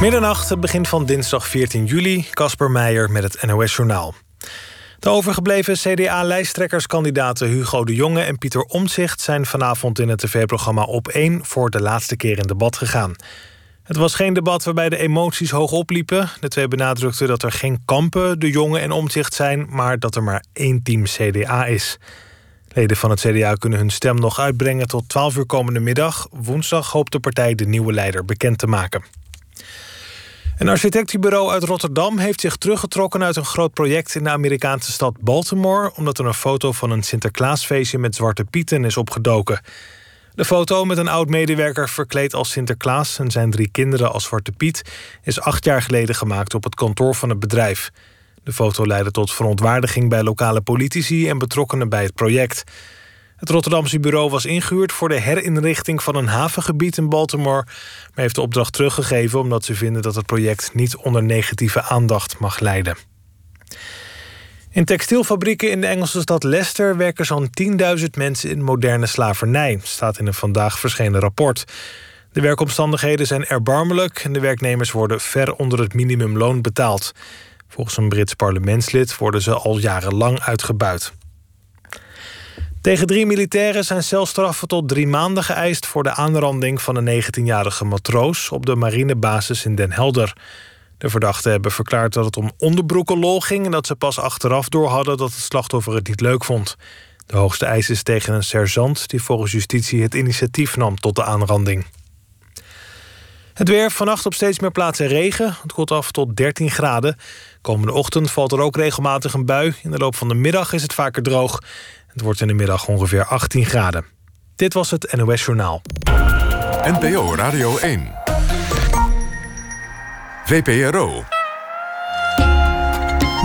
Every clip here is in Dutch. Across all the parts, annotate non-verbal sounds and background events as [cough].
Middernacht, het begin van dinsdag 14 juli. Casper Meijer met het NOS-journaal. De overgebleven CDA-lijsttrekkerskandidaten Hugo de Jonge en Pieter Omtzigt... zijn vanavond in het tv-programma Op 1 voor de laatste keer in debat gegaan. Het was geen debat waarbij de emoties hoog opliepen. De twee benadrukten dat er geen kampen de Jonge en Omtzigt zijn... maar dat er maar één team CDA is. Leden van het CDA kunnen hun stem nog uitbrengen tot 12 uur komende middag. Woensdag hoopt de partij de nieuwe leider bekend te maken. Een architectenbureau uit Rotterdam heeft zich teruggetrokken uit een groot project in de Amerikaanse stad Baltimore, omdat er een foto van een Sinterklaasfeestje met zwarte pieten is opgedoken. De foto met een oud-medewerker verkleed als Sinterklaas en zijn drie kinderen als Zwarte Piet is acht jaar geleden gemaakt op het kantoor van het bedrijf. De foto leidde tot verontwaardiging bij lokale politici en betrokkenen bij het project. Het Rotterdamse bureau was ingehuurd voor de herinrichting van een havengebied in Baltimore, maar heeft de opdracht teruggegeven omdat ze vinden dat het project niet onder negatieve aandacht mag leiden. In textielfabrieken in de Engelse stad Leicester werken zo'n 10.000 mensen in moderne slavernij, staat in een vandaag verschenen rapport. De werkomstandigheden zijn erbarmelijk en de werknemers worden ver onder het minimumloon betaald. Volgens een Brits parlementslid worden ze al jarenlang uitgebuit. Tegen drie militairen zijn celstraffen tot drie maanden geëist voor de aanranding van een 19-jarige matroos op de marinebasis in Den Helder. De verdachten hebben verklaard dat het om onderbroekenlol ging en dat ze pas achteraf door hadden dat het slachtoffer het niet leuk vond. De hoogste eis is tegen een sergeant die volgens justitie het initiatief nam tot de aanranding. Het weer vannacht op steeds meer plaatsen regen. Het koelt af tot 13 graden. Komende ochtend valt er ook regelmatig een bui. In de loop van de middag is het vaker droog. Het wordt in de middag ongeveer 18 graden. Dit was het NOS Journaal. NPO Radio 1. VPRO.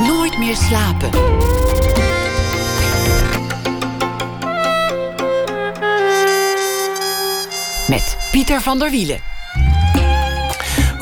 Nooit meer slapen. Met Pieter van der Wielen.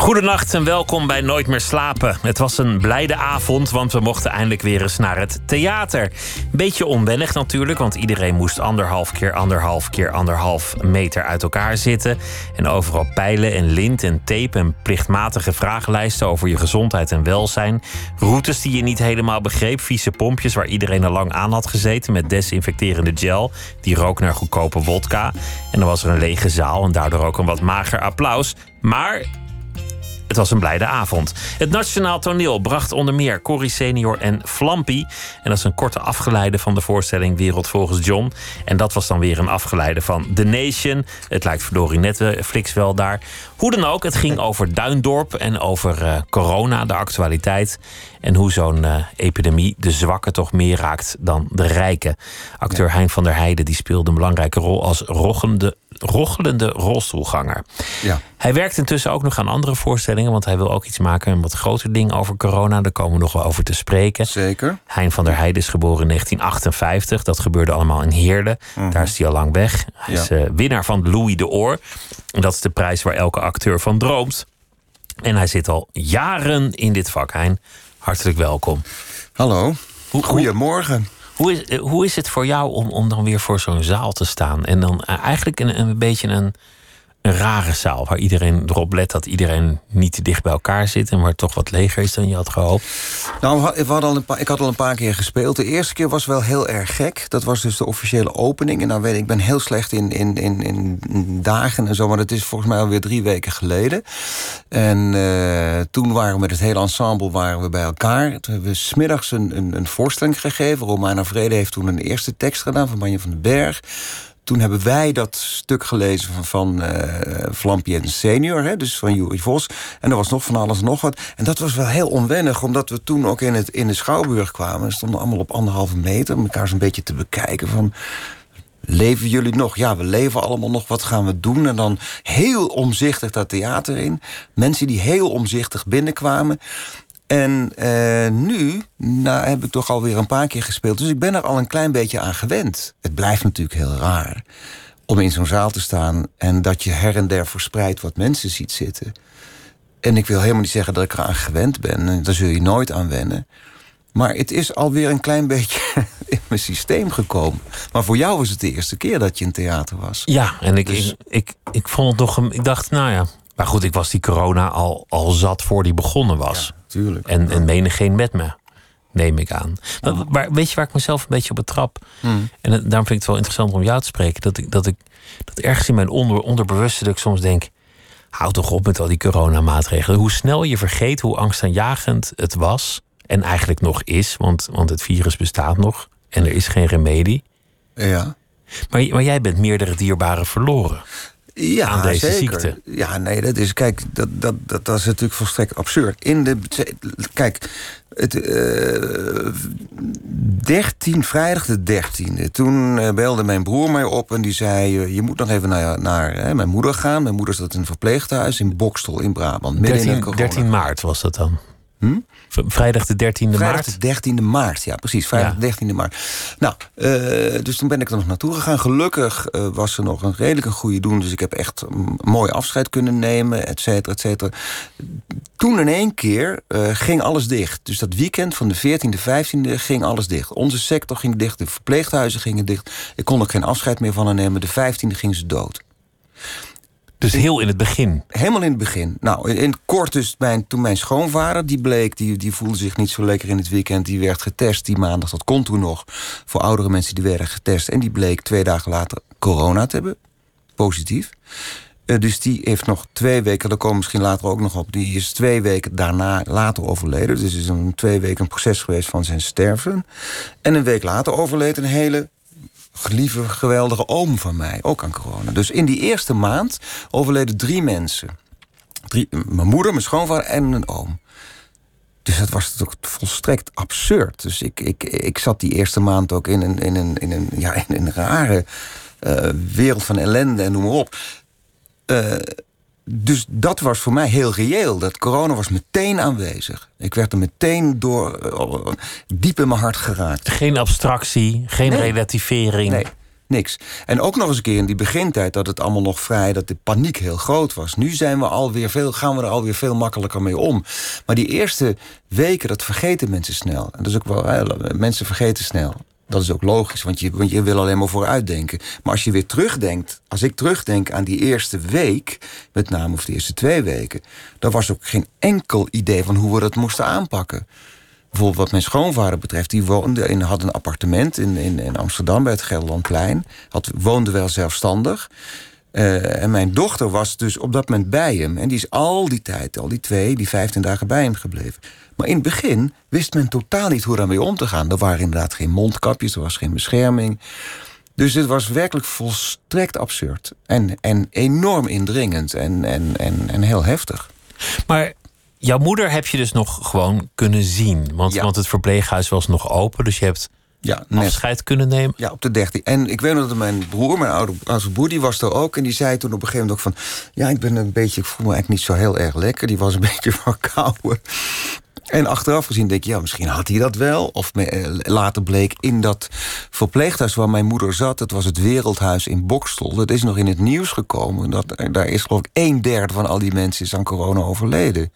Goedenacht en welkom bij Nooit meer slapen. Het was een blijde avond, want we mochten eindelijk weer eens naar het theater. Beetje onwennig natuurlijk, want iedereen moest anderhalf keer anderhalf keer anderhalf meter uit elkaar zitten. En overal pijlen en lint en tape en plichtmatige vragenlijsten over je gezondheid en welzijn. Routes die je niet helemaal begreep, vieze pompjes waar iedereen al lang aan had gezeten met desinfecterende gel. Die rook naar goedkope wodka. En dan was er een lege zaal en daardoor ook een wat mager applaus. Maar het was een blijde avond. Het Nationaal Toneel bracht onder meer Corrie Senior en Flampy. En dat is een korte afgeleide van de voorstelling Wereld volgens John. En dat was dan weer een afgeleide van The Nation. Het lijkt verdorie net Flix wel daar. Hoe dan ook, het ging over Duindorp en over uh, corona, de actualiteit. En hoe zo'n uh, epidemie de zwakken toch meer raakt dan de rijken. Acteur Hein van der Heijden die speelde een belangrijke rol als rochelende, rochelende rolstoelganger. Ja. Hij werkt intussen ook nog aan andere voorstellingen, want hij wil ook iets maken, een wat groter ding over corona. Daar komen we nog wel over te spreken. Zeker. Hein van der Heijden is geboren in 1958. Dat gebeurde allemaal in Heerlen. Mhm. Daar is hij al lang weg. Hij is uh, winnaar van Louis de Oor. Dat is de prijs waar elke acteur van droomt. En hij zit al jaren in dit vak. Hein, hartelijk welkom. Hallo. Goedemorgen. Hoe is, eh, hoe is het voor jou om, om dan weer voor zo'n zaal te staan? En dan eh, eigenlijk een, een beetje een een rare zaal waar iedereen erop let dat iedereen niet te dicht bij elkaar zit en waar toch wat leger is dan je had gehoopt? Nou, we hadden al een paar, ik had al een paar keer gespeeld. De eerste keer was wel heel erg gek. Dat was dus de officiële opening. En dan weet ik, ik ben heel slecht in, in, in, in dagen en zo, maar dat is volgens mij alweer drie weken geleden. En uh, toen waren we met het hele ensemble waren we bij elkaar. Toen hebben we smiddags een, een, een voorstelling gegeven. Romana Vrede heeft toen een eerste tekst gedaan van Manje van den Berg toen hebben wij dat stuk gelezen van, van uh, Vlampje en Senior, hè, dus van Jurie Vos. En er was nog van alles nog wat. En dat was wel heel onwennig, omdat we toen ook in, het, in de Schouwburg kwamen. We stonden allemaal op anderhalve meter, om elkaar zo'n beetje te bekijken van... Leven jullie nog? Ja, we leven allemaal nog. Wat gaan we doen? En dan heel omzichtig dat theater in. Mensen die heel omzichtig binnenkwamen. En uh, nu nou, heb ik toch alweer een paar keer gespeeld. Dus ik ben er al een klein beetje aan gewend. Het blijft natuurlijk heel raar om in zo'n zaal te staan... en dat je her en der verspreid wat mensen ziet zitten. En ik wil helemaal niet zeggen dat ik eraan gewend ben. En daar zul je nooit aan wennen. Maar het is alweer een klein [laughs] beetje in mijn systeem gekomen. Maar voor jou was het de eerste keer dat je in theater was. Ja, en ik, dus... ik, ik, ik vond het toch... Ik dacht, nou ja, Maar goed, ik was die corona al, al zat voor die begonnen was. Ja, tuurlijk. En, en menigeen met me, neem ik aan. Maar, maar weet je waar ik mezelf een beetje op betrap? Hmm. En daarom vind ik het wel interessant om jou te spreken. Dat ik, dat ik dat ergens in mijn onder, onderbewuste dat ik soms denk... Houd toch op met al die coronamaatregelen. Hoe snel je vergeet hoe angstaanjagend het was. En eigenlijk nog is, want, want het virus bestaat nog. En er is geen remedie. Ja. Maar, maar jij bent meerdere dierbaren verloren. Ja, aan deze zeker. ziekte. Ja, nee, dat is, kijk, dat, dat, dat, dat is natuurlijk volstrekt absurd. In de, kijk, het, eh 13, vrijdag de 13e, toen eh, belde mijn broer mij op en die zei: eh, Je moet nog even naar, naar hè, mijn moeder gaan. Mijn moeder zat in een verpleeghuis in Bokstel in Brabant. Midden in de 13, corona. 13 maart was dat dan. Hm? Vrijdag de 13e Vrijdag maart. de 13e maart, ja, precies. Vrijdag Ja. de 13e maart. Nou, eh, dus toen ben ik er nog naartoe gegaan. Gelukkig eh, was er nog een redelijk een goede doen. Dus ik heb echt mooi afscheid kunnen nemen, et cetera, et cetera. Toen in één keer eh, ging alles dicht. Dus dat weekend van de 14e, 15e ging alles dicht. Onze sector ging dicht, de verpleeghuizen gingen dicht. Ik kon er geen afscheid meer van haar nemen. De 15e ging ze dood. Dus heel in het begin. Helemaal in het begin. Nou, in, kort dus, mijn, toen mijn schoonvader, die bleek, die, die voelde zich niet zo lekker in het weekend. Die werd getest die maandag, dat kon toen nog. Voor oudere mensen die werden getest. En die bleek twee dagen later corona te hebben. Positief. Eh, dus die heeft nog twee weken, daar komen we misschien later ook nog op. Die is twee weken daarna later overleden. Dus is een twee weken een proces geweest van zijn sterven. En een week later overleed een hele lieve, geweldige oom van mij, ook aan corona. Dus in die eerste maand overleden drie mensen. Mijn moeder, mijn schoonvader en een oom. Dus dat was toch volstrekt absurd. Dus ik, ik, ik zat die eerste maand ook in een, in een, in een, ja, in een rare eh, wereld van ellende en noem maar op. Eh, dus dat was voor mij heel reëel. Dat corona was meteen aanwezig. Ik werd er meteen door eh, diep in mijn hart geraakt. Geen abstractie, geen Nee. relativering. Nee, niks. En ook nog eens een keer in die begintijd dat het allemaal nog vrij, dat de paniek heel groot was. Nu zijn we alweer veel, gaan we er alweer veel makkelijker mee om. Maar die eerste weken, dat vergeten mensen snel. En dat is ook wel, mensen vergeten snel. Dat is ook logisch, want je, want je wil alleen maar vooruitdenken. Maar als je weer terugdenkt, als ik terugdenk aan die eerste week, met name of de eerste twee weken, dan was ook geen enkel idee van hoe we dat moesten aanpakken. Bijvoorbeeld wat mijn schoonvader betreft, die woonde in, had een appartement in, in, in Amsterdam bij het Gelderlandplein. Had, woonde wel zelfstandig. Eh, en mijn dochter was dus op dat moment bij hem. En die is al die tijd, al die twee, die vijftien dagen bij hem gebleven. Maar in het begin wist men totaal niet hoe daarmee om te gaan. Er waren inderdaad geen mondkapjes, er was geen bescherming. Dus het was werkelijk volstrekt absurd. En, en enorm indringend en, en, en, en heel heftig. Maar jouw moeder heb je dus nog gewoon kunnen zien. Want, Ja. want het verpleeghuis was nog open. Dus je hebt Ja, net. afscheid kunnen nemen. Ja, op de 13. En ik weet nog dat mijn broer, mijn oude, oudste broer, die was er ook. En die zei toen op een gegeven moment ook van... Ja, ik ben een beetje, ik voel me eigenlijk niet zo heel erg lekker. Die was een [laughs] beetje verkouden. En achteraf gezien denk je, ja, misschien had hij dat wel. Of me- eh, later bleek in dat verpleeghuis waar mijn moeder zat... het was het Wereldhuis in Bokstel. Dat is nog in het nieuws gekomen. Dat, daar is geloof ik een derde van al die mensen is aan corona overleden.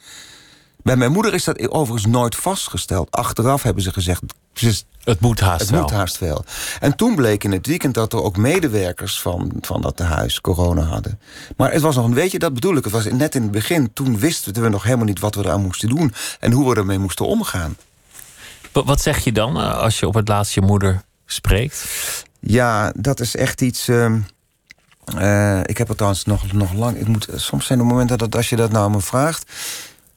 Bij mijn moeder is dat overigens nooit vastgesteld. Achteraf hebben ze gezegd... Ze Het moet haast het wel. moet haast wel. En toen bleek in het weekend dat er ook medewerkers van, van dat huis corona hadden. Maar het was nog een beetje, dat bedoel ik. Het was net in het begin, toen wisten we nog helemaal niet wat we eraan moesten doen. En hoe we ermee moesten omgaan. Wa- Wat zeg je dan eh, als je op het laatst je moeder spreekt? Ja, dat is echt iets. ehm, eh, ik heb het trouwens nog, nog lang. Ik moet, soms zijn er momenten dat als je dat nou me vraagt.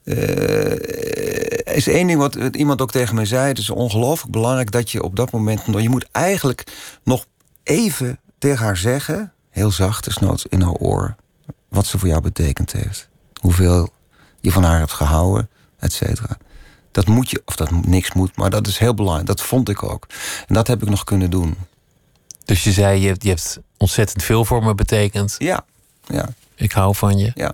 Eh, is één ding wat iemand ook tegen mij zei. Het is ongelooflijk belangrijk dat je op dat moment. Je moet eigenlijk nog even tegen haar zeggen. Heel zacht, desnoods in haar oor. Wat ze voor jou betekend heeft. Hoeveel je van haar hebt gehouden, et cetera. Dat moet je, of dat niks moet, maar dat is heel belangrijk. Dat vond ik ook. En dat heb ik nog kunnen doen. Dus je zei, je hebt, je hebt ontzettend veel voor me betekend. Ja, ja, Ik hou van je. ja.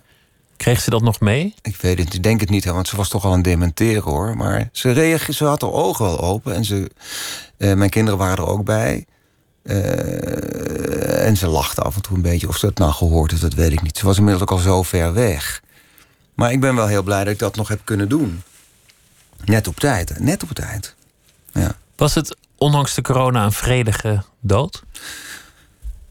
Kreeg ze dat nog mee? Ik weet het, ik denk het niet, want ze was toch al het dementeren hoor. Maar ze, reageerde, ze had haar ogen wel open en ze, eh, mijn kinderen waren er ook bij. Eh, en ze lachte af en toe een beetje. Of ze het nou gehoord heeft, dat weet ik niet. Ze was inmiddels ook al zo ver weg. Maar ik ben wel heel blij dat ik dat nog heb kunnen doen. Net op tijd, net op tijd. Ja. Was het ondanks de corona een vredige dood?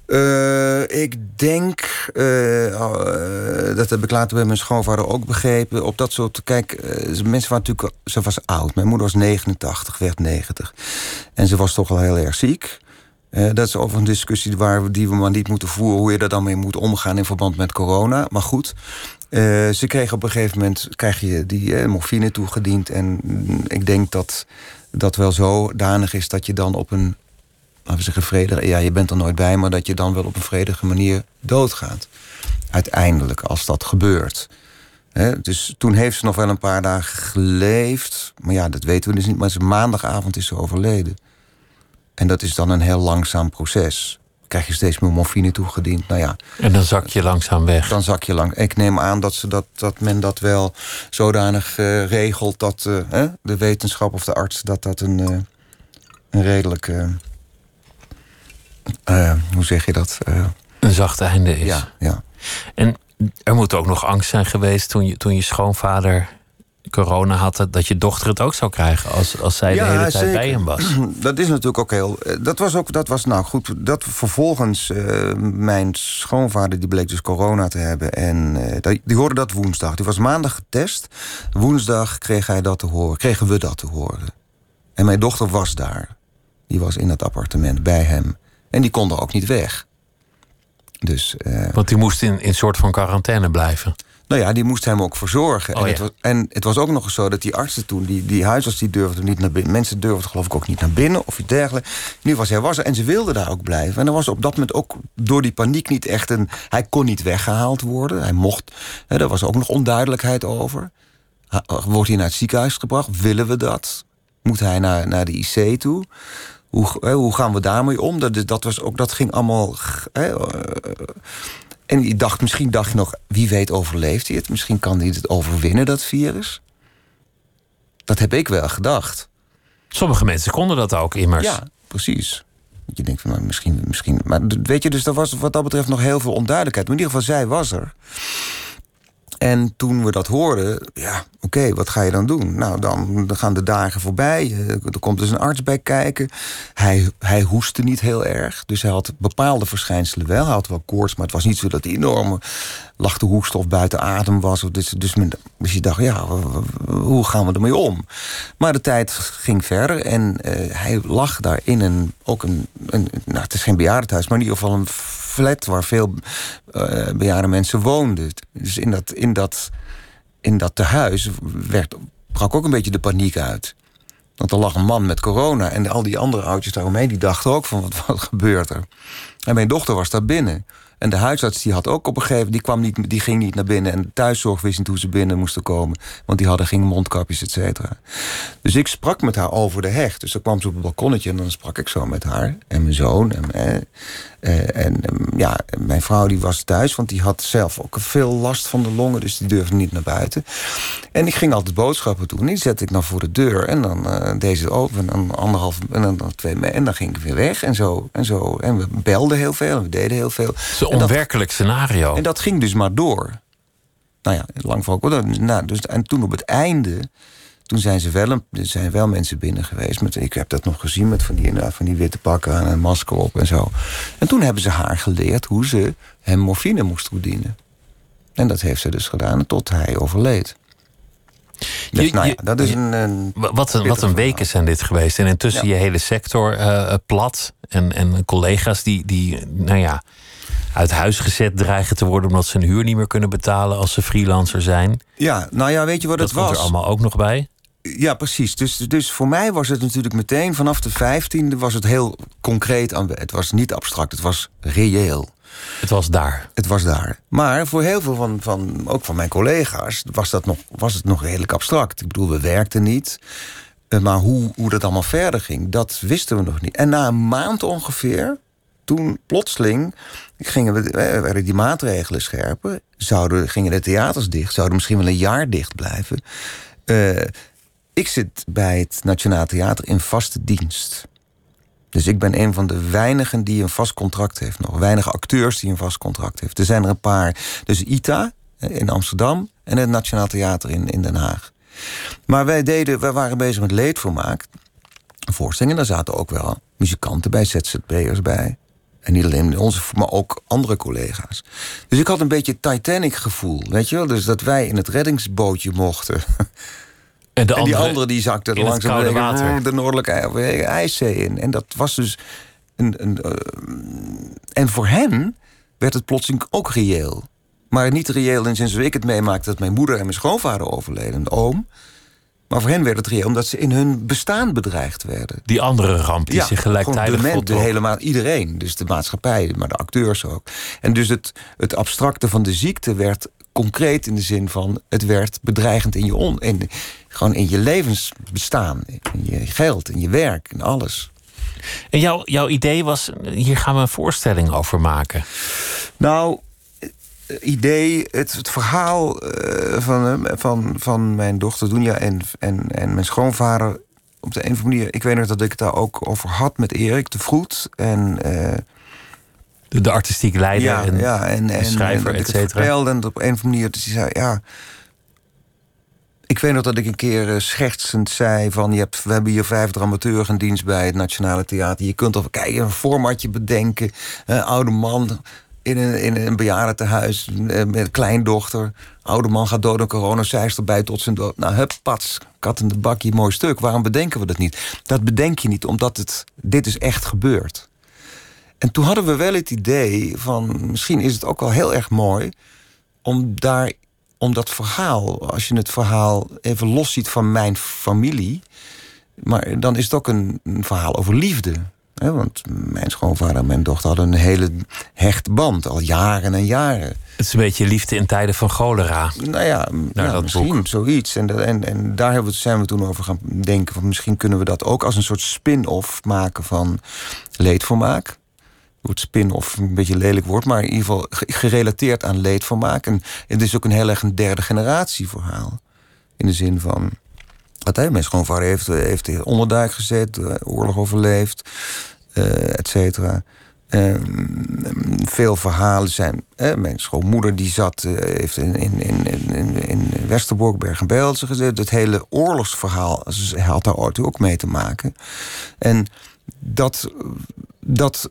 Uh, ik denk, uh, dat heb ik later bij mijn schoonvader ook begrepen. Op dat soort, kijk, mensen waren natuurlijk, ze was oud. Mijn moeder was 89, werd 90. En ze was toch al heel erg ziek. dat is over een discussie waar, die we maar niet moeten voeren... hoe je daar dan mee moet omgaan in verband met corona. Maar goed, ze kreeg op een gegeven moment krijg je die morfine toegediend. En ik denk dat dat wel zodanig is dat je dan op een laten we zeggen, vredig. Ja, je bent er nooit bij, maar dat je dan wel op een vredige manier doodgaat. Uiteindelijk, als dat gebeurt. dus toen heeft ze nog wel een paar dagen geleefd. Maar ja, dat weten we dus niet. Maar ze, maandagavond is ze overleden. En dat is dan een heel langzaam proces. Krijg je steeds meer morfine toegediend. Nou ja. En dan zak je langzaam weg. Dan zak je lang. Ik neem aan dat, ze dat, dat men dat wel zodanig uh, regelt dat uh, de wetenschap of de arts dat dat een, uh, een redelijk uh, hoe zeg je dat? Uh, een zacht einde is. Ja, ja. En er moet ook nog angst zijn geweest toen je, toen je schoonvader corona had, dat je dochter het ook zou krijgen als, als zij de hele tijd bij hem was. [clears throat] Dat is natuurlijk ook heel. Eh, dat was ook, dat was nou goed. Dat vervolgens uh, mijn schoonvader, die bleek dus corona te hebben. En uh, die hoorde dat woensdag. Die was maandag getest. Woensdag kreeg hij dat te horen, kregen we dat te horen. En mijn dochter was daar. Die was in dat appartement bij hem. En die konden ook niet weg. Dus, uh, Want die moest in een soort van quarantaine blijven. Nou ja, die moest hem ook verzorgen. Oh, en, ja. het was, en het was ook nog eens zo dat die artsen toen, die, die huisarts, die durfden niet naar binnen. Mensen durfden geloof ik ook niet naar binnen of iets dergelijks. Nu was hij was er en ze wilden daar ook blijven. En er was op dat moment ook door die paniek niet echt een. Hij kon niet weggehaald worden. Hij mocht. Hè, er was ook nog onduidelijkheid over. Wordt hij naar het ziekenhuis gebracht? Willen we dat? Moet hij naar, naar de IC toe? Hoe, hoe gaan we daarmee om? Dat, dat, was ook, dat ging allemaal. Hè, en je dacht, misschien dacht je nog, wie weet overleeft hij het? Misschien kan hij het overwinnen, dat virus. Dat heb ik wel gedacht. Sommige mensen konden dat ook immers. Ja, precies. Je denkt van, nou, misschien, misschien. Maar weet je, dus er was wat dat betreft nog heel veel onduidelijkheid. Maar in ieder geval, zij was er. En toen we dat hoorden, ja, oké, wat ga je dan doen? Nou, dan, gaan de dagen voorbij. Eh, er komt dus een arts bij kijken. Hij, hij hoestte niet heel erg. Dus hij had bepaalde verschijnselen wel. Hij had wel koorts, maar het was niet zo dat hij enorme lachte hoeststof buiten adem was. Dus, dus, dus je dacht, ja, hoe gaan we ermee om? Maar de tijd ging verder en uh, hij lag daar in een, ook een, een, nou, het is geen bejaardenhuis, maar in ieder geval een flat waar veel uh, bejaarde mensen woonden. Dus in dat, in dat, in dat tehuis werd, brak ook een beetje de paniek uit. Want er lag een man met corona en al die andere oudjes daaromheen... die dachten ook van, wat, wat gebeurt er? En mijn dochter was daar binnen. En de huisarts die had ook op een gegeven moment... die, kwam niet, die ging niet naar binnen. En de thuiszorg wist niet hoe ze binnen moesten komen. Want die hadden geen mondkapjes, et cetera. Dus ik sprak met haar over de hecht. Dus dan kwam ze op het balkonnetje en dan sprak ik zo met haar. En mijn zoon. En, eh, eh, en ja, mijn vrouw die was thuis, want die had zelf ook veel last van de longen. Dus die durfde niet naar buiten. En ik ging altijd boodschappen doen. Die zette ik dan voor de deur. En dan uh, deze open. En dan anderhalf. En dan, dan twee. En dan ging ik weer weg. En zo. En zo. En we belden heel veel. En we deden heel veel. Een onwerkelijk scenario. En dat ging dus maar door. Nou ja, lang voor. Nou, dus, en toen op het einde. Toen zijn ze wel, er zijn wel mensen binnen geweest. Met, ik heb dat nog gezien met van die, van die witte pakken en een masker op en zo. En toen hebben ze haar geleerd hoe ze hem morfine moest toedienen. En dat heeft ze dus gedaan tot hij overleed. Dus, je, nou ja, dat is een, een wat een, wat een weken zijn dit geweest. En intussen ja. je hele sector uh, plat. En, en collega's die, die, nou ja, uit huis gezet dreigen te worden omdat ze hun huur niet meer kunnen betalen als ze freelancer zijn. Ja, nou ja, weet je wat dat het was? Dat komt er allemaal ook nog bij. Ja, precies. Dus, dus voor mij was het natuurlijk meteen vanaf de 15e was het heel concreet. Het was niet abstract, het was reëel. Het was daar. Het was daar. Maar voor heel veel van, van ook van mijn collega's was, dat nog, was het nog redelijk abstract. Ik bedoel, we werkten niet. Maar hoe, hoe dat allemaal verder ging, dat wisten we nog niet. En na een maand ongeveer, toen plotseling gingen we, werden die maatregelen scherpen. Zouden, gingen de theaters dicht, zouden misschien wel een jaar dicht blijven. Uh, ik zit bij het Nationaal Theater in vaste dienst. Dus ik ben een van de weinigen die een vast contract heeft nog. Weinige acteurs die een vast contract heeft. Er zijn er een paar. Dus ITA in Amsterdam en het Nationaal Theater in, in Den Haag. Maar wij, deden, wij waren bezig met leedvermaak. Voorstellingen, daar zaten ook wel muzikanten bij, ZZP'ers bij. En niet alleen onze, maar ook andere collega's. Dus ik had een beetje Titanic-gevoel, weet je wel? Dus dat wij in het reddingsbootje mochten. [laughs] En, de en die andere die zakte er langzaam tegen water. de noordelijke IJ- ijszee in. En dat was dus een. een eh, en voor hen werd het plotseling ook reëel. Maar niet reëel in zoals ik het meemaakte... dat mijn moeder en mijn schoonvader overleden, een oom. Maar voor hen werd het reëel omdat ze in hun bestaan bedreigd werden. Die andere ramp die zich gelijktijdig de, de voltrok. hele ma- iedereen. Dus de maatschappij, maar de acteurs ook. En dus het, het abstracte van de ziekte werd concreet in de zin van... het werd bedreigend in je, on, in, gewoon in je levensbestaan. In je geld, in je werk, in alles. En jouw, jouw idee was, hier gaan we een voorstelling over maken. Nou, idee, het, het verhaal eh, van, eh, van, van mijn dochter Dunja en, en, en mijn schoonvader... op de een of andere manier, ik weet nog dat ik het daar ook over had met Erik de Vroet... en eh, De, de artistiek leider ja, en, ja, en, en, schrijver, en et cetera. vertelde en op een of andere manier... Dus hij zei, ja... Ik weet nog dat ik een keer eh, schertsend zei van... Je hebt, we hebben hier vijf dramaturgen in dienst bij het Nationale Theater. Je kunt of kijken, een formatje bedenken. Een oude man in een, in een bejaardentehuis eh, met een kleindochter. Oude man gaat dood aan corona, zij is erbij tot zijn dood. Nou, hup, pats, kat in de bakje, mooi stuk. Waarom bedenken we dat niet? Dat bedenk je niet, omdat het, dit is echt gebeurd. En toen hadden we wel het idee van... misschien is het ook wel heel erg mooi... om daar om dat verhaal, als je het verhaal even los ziet van mijn familie, maar dan is het ook een, een verhaal over liefde. Hè? Want mijn schoonvader en mijn dochter hadden een hele hechte band, al jaren en jaren. Het is een beetje liefde in tijden van cholera. Nou ja, dat misschien boek. zoiets. En, en, en daar hebben we, zijn we toen over gaan denken. Van misschien kunnen we dat ook als een soort spin-off maken van leedvermaak. Het spin-off een beetje lelijk woord, maar in ieder geval ge- gerelateerd aan leedvermaak. En het is ook een heel erg een derde generatie verhaal. In de zin van. Dat, hè, mijn schoonvader heeft, heeft onderduik gezet, eh, oorlog overleefd, eh et cetera. Ehm, veel verhalen zijn. Hè, mijn schoonmoeder die zat, eh, heeft in, in, in, in, in Westerbork, Bergen-Belsen gezet. Het hele oorlogsverhaal had daar ooit ook mee te maken. En dat, dat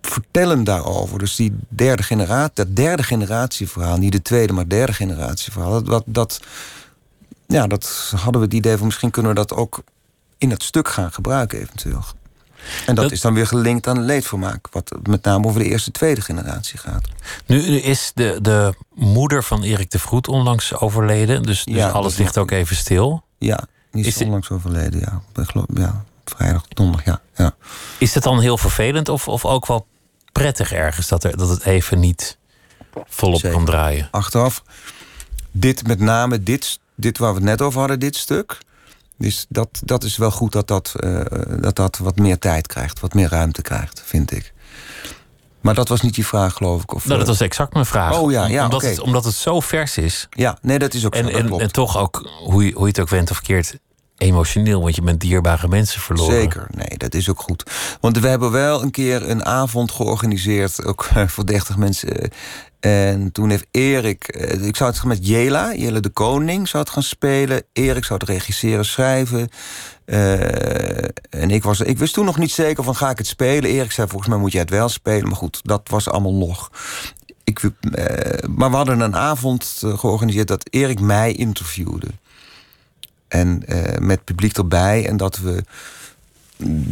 vertellen daarover, dus die derde generatie, dat derde generatieverhaal, niet de tweede, maar derde generatieverhaal, dat, dat, dat, ja, dat hadden we het idee van misschien kunnen we dat ook in het stuk gaan gebruiken, eventueel. En dat, Dat- is dan weer gelinkt aan leedvermaak, wat met name over de eerste, tweede generatie gaat. Nu, nu is de, de moeder van Erik de Vroet onlangs overleden. Dus, dus Ja, alles ligt ook even stil. Ja, die is, onlangs overleden, ja. Ik geloof, ja. Vrijdag, donderdag, ja. ja. Is het dan heel vervelend of, of ook wel prettig ergens dat, er, dat het even niet volop Zeker. kan draaien? achteraf. Dit met name, dit, dit waar we het net over hadden, dit stuk. Dus dat, dat is wel goed dat dat, eh, dat dat wat meer tijd krijgt, wat meer ruimte krijgt, vind ik. Maar dat was niet die vraag, geloof ik. Of, Nou, dat eh, was exact mijn vraag. Oh ja, ja, omdat, het, omdat het zo vers is. Ja, nee, dat is ook En, zo. Dat en, en toch ook, hoe je, hoe je het ook went of keert, emotioneel. Want je bent dierbare mensen verloren. Zeker, nee, dat is ook goed. Want we hebben wel een keer een avond georganiseerd, ook eh, voor 30 mensen. En toen heeft Erik, eh, ik zou het met Jela, Jela de Koning zou het gaan spelen. Erik zou het regisseren, schrijven. Eh, en ik, was, ik wist toen nog niet zeker van ga ik het spelen. Erik zei volgens mij moet jij het wel spelen. Maar goed, dat was allemaal nog. Ik, eh, maar we hadden een avond eh, georganiseerd dat Erik mij interviewde. En eh, met publiek erbij. En dat we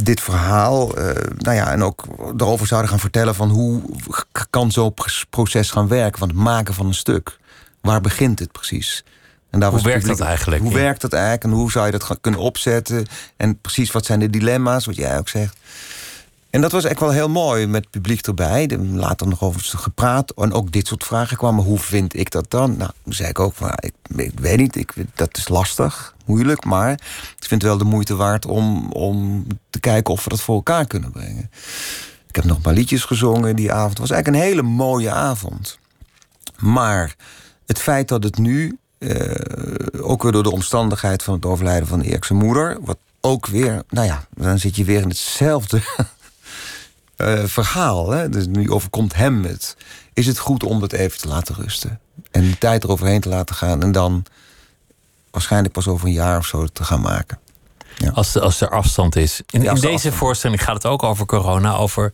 dit verhaal, eh, nou ja, en ook erover zouden gaan vertellen van hoe kan zo'n pr- proces gaan werken, van het maken van een stuk. Waar begint het precies? En daar Hoe werkt dat eigenlijk? Hoe Ja. werkt dat eigenlijk en hoe zou je dat gaan- kunnen opzetten? En precies wat zijn de dilemma's, wat jij ook zegt. En dat was echt wel heel mooi met het publiek erbij. Later nog over gepraat. En ook dit soort vragen kwamen. Hoe vind ik dat dan? Nou, toen zei ik ook van, ik, ik weet niet, ik, dat is lastig, moeilijk. Maar ik vind het wel de moeite waard om, om te kijken of we dat voor elkaar kunnen brengen. Ik heb nog een paar liedjes gezongen die avond. Het was eigenlijk een hele mooie avond. Maar het feit dat het nu, eh, ook weer door de omstandigheid van het overlijden van Erikse moeder, wat ook weer, nou ja, dan zit je weer in hetzelfde [laughs] eh, verhaal. Hè? Dus nu overkomt hem het. Is het goed om het even te laten rusten en de tijd eroverheen te laten gaan en dan waarschijnlijk pas over een jaar of zo te gaan maken? Als, de, als er afstand is. In, Ja, in als deze afstand- voorstelling gaat het ook over corona. Over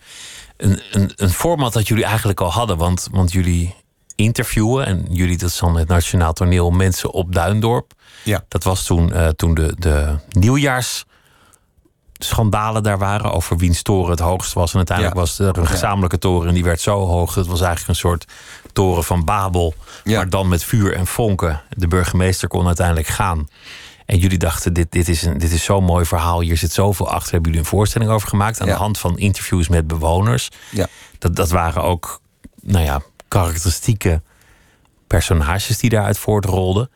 een, een, een format dat jullie eigenlijk al hadden. Want, want jullie interviewen. En jullie, dat is dan het Nationaal Toneel, mensen op Duindorp. Ja. Dat was toen, eh, toen de, de nieuwjaarsschandalen daar waren. Over wiens toren het hoogst was. En uiteindelijk Ja. was er een gezamenlijke toren. En die werd zo hoog. Dat was eigenlijk een soort toren van Babel. Ja. Maar dan met vuur en vonken. De burgemeester kon uiteindelijk gaan. En jullie dachten, dit, dit, is een, dit is zo'n mooi verhaal. Hier zit zoveel achter. Hebben jullie een voorstelling over gemaakt. Aan Ja. de hand van interviews met bewoners. Ja. Dat, dat waren ook, nou ja, karakteristieke personages die daaruit voortrolden.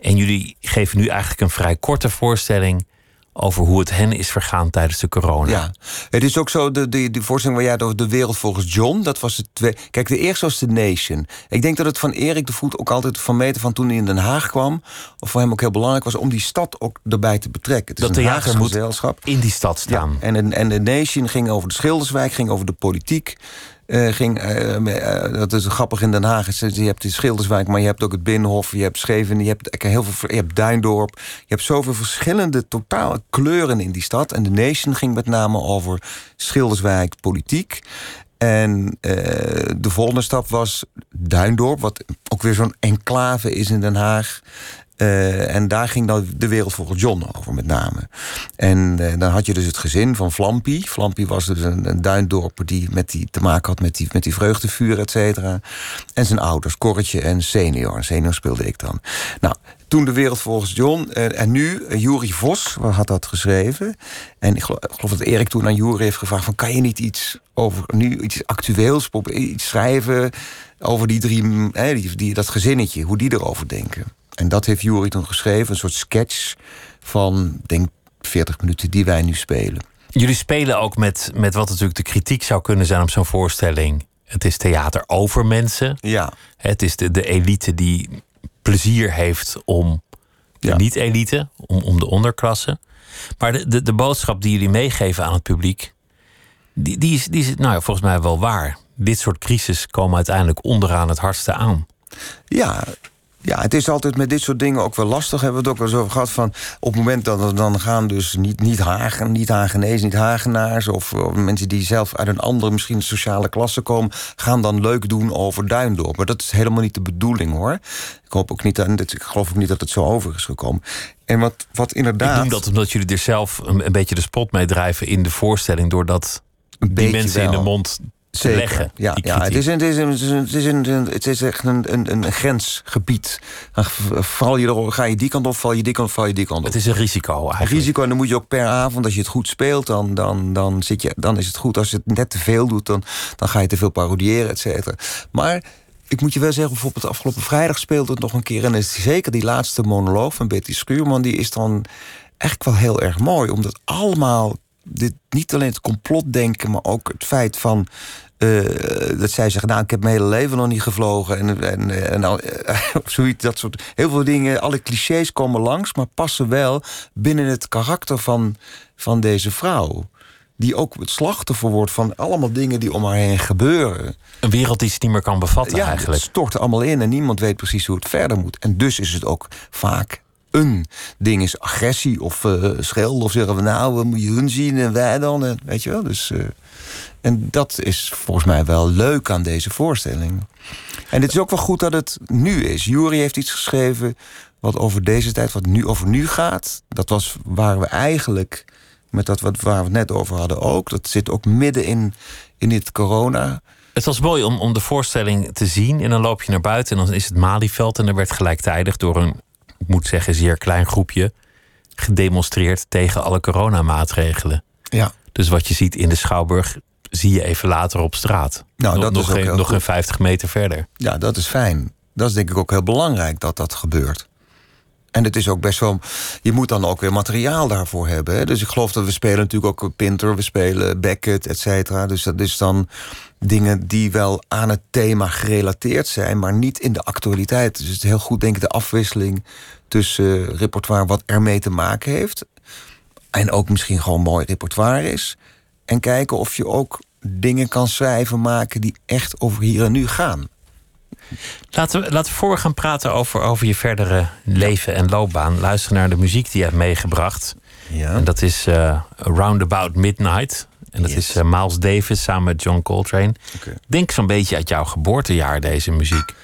En jullie geven nu eigenlijk een vrij korte voorstelling over hoe het hen is vergaan tijdens de corona. Ja, het is ook zo, de, de, de voorstelling waar jij over de wereld volgens John, dat was het twee. Kijk, de eerste was The Nation. Ik denk dat het van Erik de Voet ook altijd van meter van toen hij in Den Haag kwam, of voor hem ook heel belangrijk was om die stad ook erbij te betrekken. Het is Dat een theater moet in die stad Ja, staan. en, de- en de Nation ging over de Schilderswijk, ging over de politiek. Eh, ging, eh, eh, dat is grappig in Den Haag. Je hebt die Schilderswijk, maar je hebt ook het Binnenhof. Je hebt Scheveningen, je hebt, heel veel, je hebt Duindorp. Je hebt zoveel verschillende totale kleuren in die stad. En de Nation ging met name over Schilderswijk, politiek. En de volgende stap was Duindorp, wat ook weer zo'n enclave is in Den Haag. Eh, en daar ging dan de wereld volgens John over, met name. En eh, dan had je dus het gezin van Vlampy. Vlampy was dus een, een duindorper die, met die te maken had met die, met die vreugdevuur, et cetera. En zijn ouders, Korretje en Senior. En Senior speelde ik dan. Nou, toen de wereld volgens John. eh, en nu, uh, Juri Vos had dat geschreven. En ik geloof, ik dat Erik toen aan Juri heeft gevraagd: van, kan je niet iets over nu iets actueels, iets schrijven over die drie, die, dat gezinnetje, hoe die erover denken. En dat heeft Juri toen geschreven, een soort sketch van, denk 40 minuten die wij nu spelen. Jullie spelen ook met, met wat natuurlijk de kritiek zou kunnen zijn op zo'n voorstelling. Het is theater over mensen. Ja. Het is de, de elite die plezier heeft om de Ja. niet-elite, om, om de onderklasse. Maar de, de, de boodschap die jullie meegeven aan het publiek, die, die, is, die is nou ja, volgens mij wel waar. Dit soort crisis komen uiteindelijk onderaan het hardste aan. Ja, ja, het is altijd met dit soort dingen ook wel lastig. Hebben we het ook wel eens over gehad van... op het moment dat er dan gaan dus niet, niet, Hagen, niet Hagenees, niet Hagenaars... Of, of mensen die zelf uit een andere misschien sociale klasse komen... gaan dan leuk doen over Duindorp. Maar dat is helemaal niet de bedoeling, hoor. Ik, hoop ook niet, dat- ik geloof ook niet dat het zo over is gekomen. En wat, wat inderdaad... Ik noem dat omdat jullie er zelf een, een beetje de spot mee drijven in de voorstelling, doordat die mensen in de mond Zeker. leggen. Ja, ja het, is een, het, is een, het, is een, het, is een, echt een, een, een grensgebied. Val je er, ga je die kant op, val je die kant op, val je die kant op. Het is een risico eigenlijk. Risico, en dan moet je ook per avond, als je het goed speelt, dan, dan, dan, zit je, dan is het goed. Als je het net te veel doet, dan, dan ga je te veel parodiëren, et cetera. Maar ik moet je wel zeggen, bijvoorbeeld afgelopen vrijdag speelde het nog een keer. En is zeker die laatste monoloog van Betty Schuurman, die is dan eigenlijk wel heel erg mooi. Omdat allemaal, dit, niet alleen het complotdenken, maar ook het feit van. Eh, dat zij zegt, nou, ik heb mijn hele leven nog niet gevlogen. En, en, en al- [laughs] of zoiets, dat soort. Heel veel dingen, alle clichés komen langs, maar passen wel binnen het karakter van, van deze vrouw. Die ook het slachtoffer wordt van allemaal dingen die om haar heen gebeuren. Een wereld die ze niet meer kan bevatten Ja, eigenlijk. het stort allemaal in en niemand weet precies hoe het verder moet. En dus is het ook vaak een ding is agressie of eh schelden of zeggen we nou, we moeten hun zien en wij dan, en, weet je wel. Dus, eh, en dat is volgens mij wel leuk aan deze voorstelling. En het is ook wel goed dat het nu is. Jury heeft iets geschreven wat over deze tijd, wat nu over nu gaat. Dat was waar we eigenlijk met dat wat waar we het net over hadden ook. Dat zit ook midden in, in dit corona. Het was mooi om, om de voorstelling te zien. En dan loop je naar buiten en dan is het Malieveld. En er werd gelijktijdig door een, ik moet zeggen, zeer klein groepje gedemonstreerd tegen alle coronamaatregelen. Ja. Dus wat je ziet in de Schouwburg, zie je even later op straat. Nou, nog dat nog is geen, nog goed. geen 50 meter verder. Ja, dat is fijn. Dat is denk ik ook heel belangrijk dat dat gebeurt. En het is ook best wel. Je moet dan ook weer materiaal daarvoor hebben. Hè? Dus ik geloof dat we spelen natuurlijk ook Pinter, we spelen Beckett, et cetera. Dus dat is dan dingen die wel aan het thema gerelateerd zijn, maar niet in de actualiteit. Dus het is heel goed, denk ik, de afwisseling tussen repertoire wat ermee te maken heeft. En ook misschien gewoon mooi repertoire is. En kijken of je ook dingen kan schrijven, maken die echt over hier en nu gaan. Laten we, laten we voor we gaan praten over, over je verdere leven en loopbaan. Luister naar de muziek die je hebt meegebracht. Ja. En dat is uh, Roundabout Midnight. En dat Yes. is uh, Miles Davis samen met John Coltrane. Oké. Denk zo'n beetje uit jouw geboortejaar, deze muziek.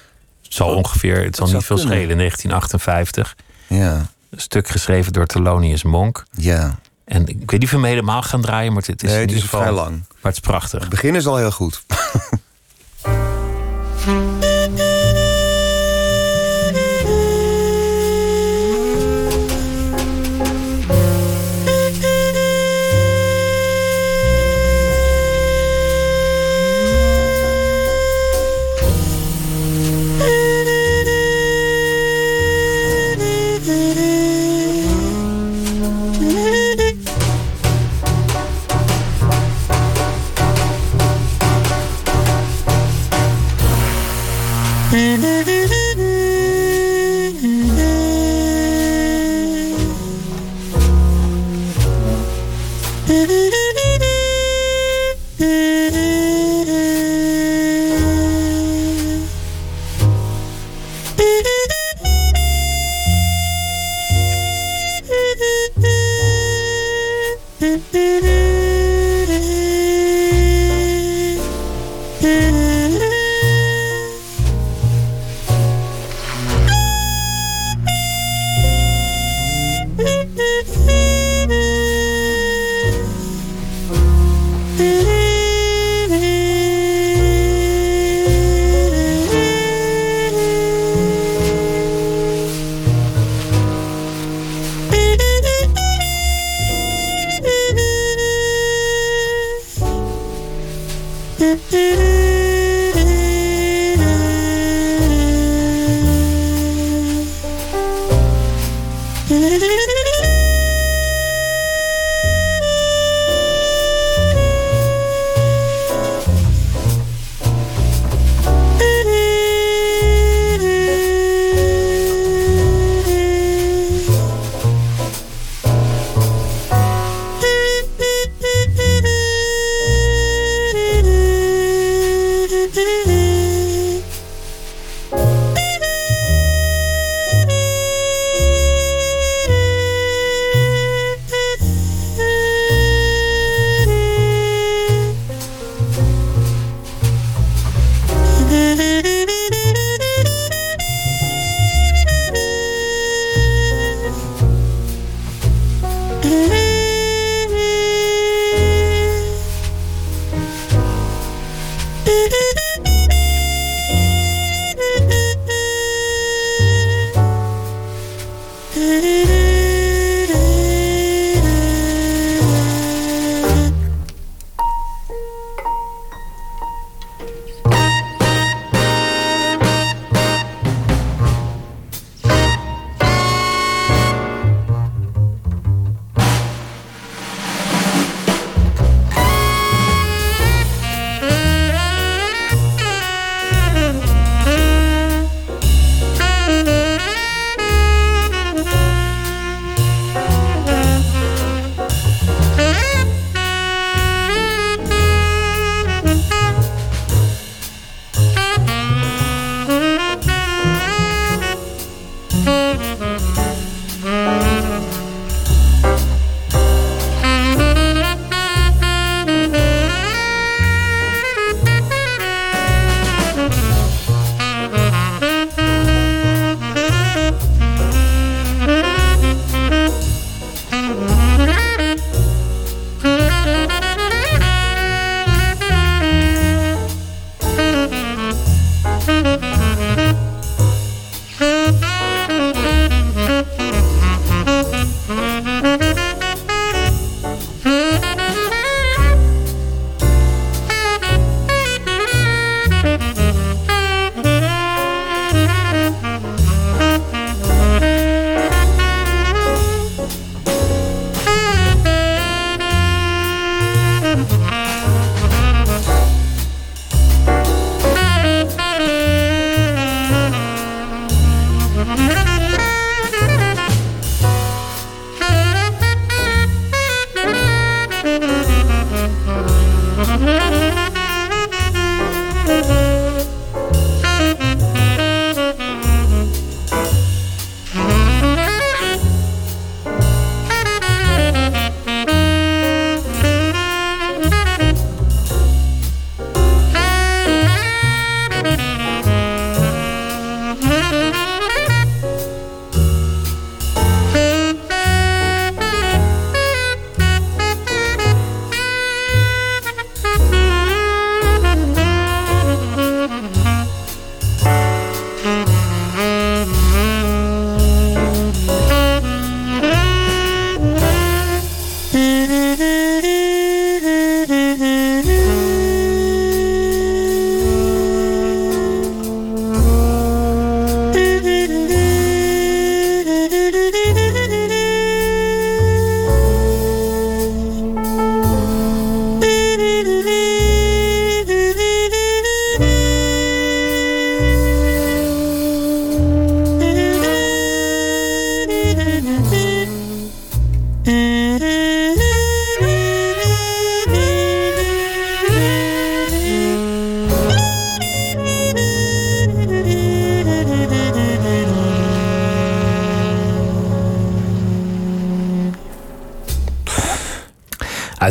Het zal ongeveer, het zal niet veel kunnen. schelen, 1958. Ja, Een stuk geschreven door Thelonious Monk. ja. En ik weet niet of we hem helemaal gaan draaien, maar het is Nee, in het ieder is geval... vrij lang. Maar het is prachtig. Het begin is al heel goed. [laughs]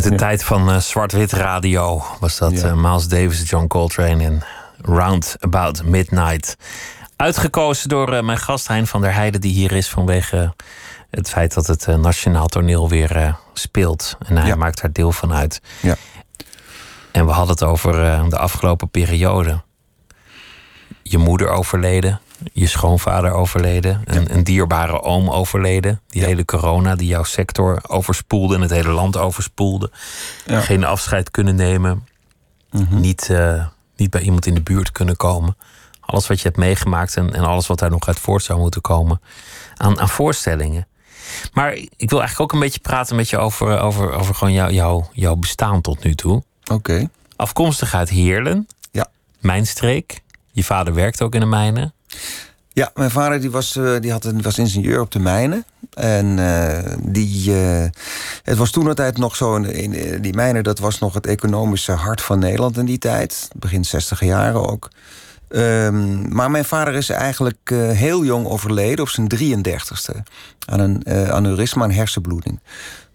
De tijd van uh, zwart-wit radio was dat ja. uh, Miles Davis, John Coltrane en Round About Midnight. Uitgekozen door uh, mijn gast Hein van der Heijden, die hier is vanwege het feit dat het Nationaal Toneel weer speelt. En hij ja. maakt daar deel van uit. Ja. En we hadden het over de afgelopen periode. Je moeder overleden, je schoonvader overleden, een, een dierbare oom overleden. Die hele corona die jouw sector overspoelde en het hele land overspoelde. Ja. Geen afscheid kunnen nemen, Mhm. niet, uh, niet bij iemand in de buurt kunnen komen. Alles wat je hebt meegemaakt en, en alles wat daar nog uit voort zou moeten komen aan, aan voorstellingen. Maar ik wil eigenlijk ook een beetje praten met je over, over, over gewoon jou, jou, jouw bestaan tot nu toe. Oké. Okay. Afkomstig uit Heerlen. Ja. Mijn streek. Je vader werkte ook in de mijnen. Ja, mijn vader die was, uh, die had een, was ingenieur op de mijnen. En uh, die, uh, het was toen altijd nog zo, in, die mijnen, dat was nog het economische hart van Nederland in die tijd. Begin 60 jaren ook. Um, maar mijn vader is eigenlijk heel jong overleden, op zijn 33ste. Aan een aneurysma, een hersenbloeding.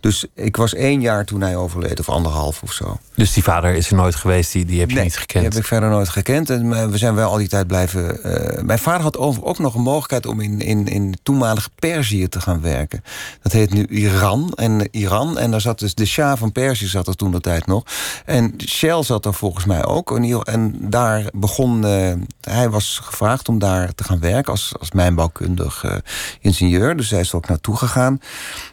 Dus ik was één jaar toen hij overleed, of anderhalf of zo. Dus die vader is er nooit geweest, die, die heb je nee, niet gekend? die heb ik verder nooit gekend. En we zijn wel al die tijd blijven... Uh, mijn vader had over, ook nog een mogelijkheid om in, in, in toenmalige Perzië te gaan werken. Dat heet nu Iran. En, Iran, en daar zat dus de Shah van Perzië zat er toen de tijd nog. En Shell zat er volgens mij ook. En daar begon... Uh, hij was gevraagd om daar te gaan werken als, als mijnbouwkundig uh, ingenieur. Dus hij is er ook naartoe gegaan.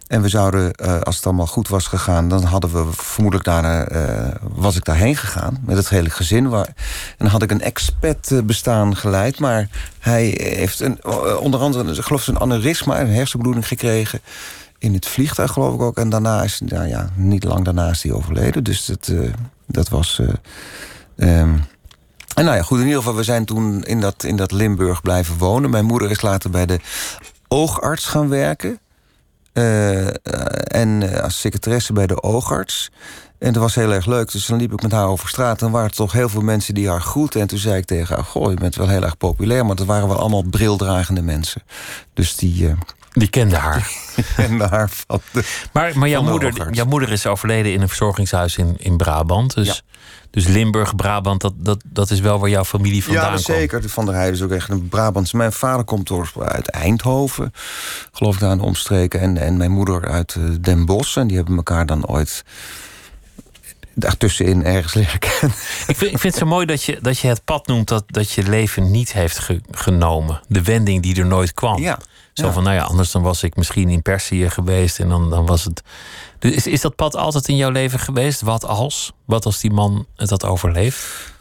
En we zouden, uh, als het allemaal goed was gegaan, dan hadden we vermoedelijk daarna uh, was ik daarheen gegaan met het hele gezin. Waar, en dan had ik een expat bestaan geleid, maar hij heeft een, onder andere, ik een aneurysma, een hersenbloeding gekregen. In het vliegtuig, geloof ik ook. En daarna is, nou ja, niet lang daarna is hij overleden. Dus dat, dat was. Um, en nou ja, goed, in ieder geval, we zijn toen in dat, in dat Limburg blijven wonen. Mijn moeder is later bij de oogarts gaan werken. Uh, en uh, als secretaresse bij de oogarts. En dat was heel erg leuk. Dus dan liep ik met haar over straat. En waren er toch heel veel mensen die haar groeten. En toen zei ik tegen haar: Goh, je bent wel heel erg populair. Maar dat waren wel allemaal brildragende mensen. Dus die. Uh, die kende haar. [laughs] Die kende haar van de, maar maar jouw, moeder, jouw moeder is overleden in een verzorgingshuis in, in Brabant. Dus, ja. Dus Limburg, Brabant, dat, dat, dat is wel waar jouw familie vandaan ja, komt. zeker. Van der Heijden is ook echt een Brabants. Mijn vader komt uit Eindhoven, geloof ik, daar aan de omstreken. En, en mijn moeder uit uh, Den Bosch. En die hebben elkaar dan ooit daartussenin ergens leren kennen. Ik vind, ik vind het zo mooi dat je, dat je het pad noemt dat, dat je leven niet heeft ge, genomen. De wending die er nooit kwam. Ja. Zo van, nou ja, anders dan was ik misschien in Perzië geweest en dan, dan was het. Dus is, is dat pad altijd in jouw leven geweest? Wat als? Wat als die man het had overleefd?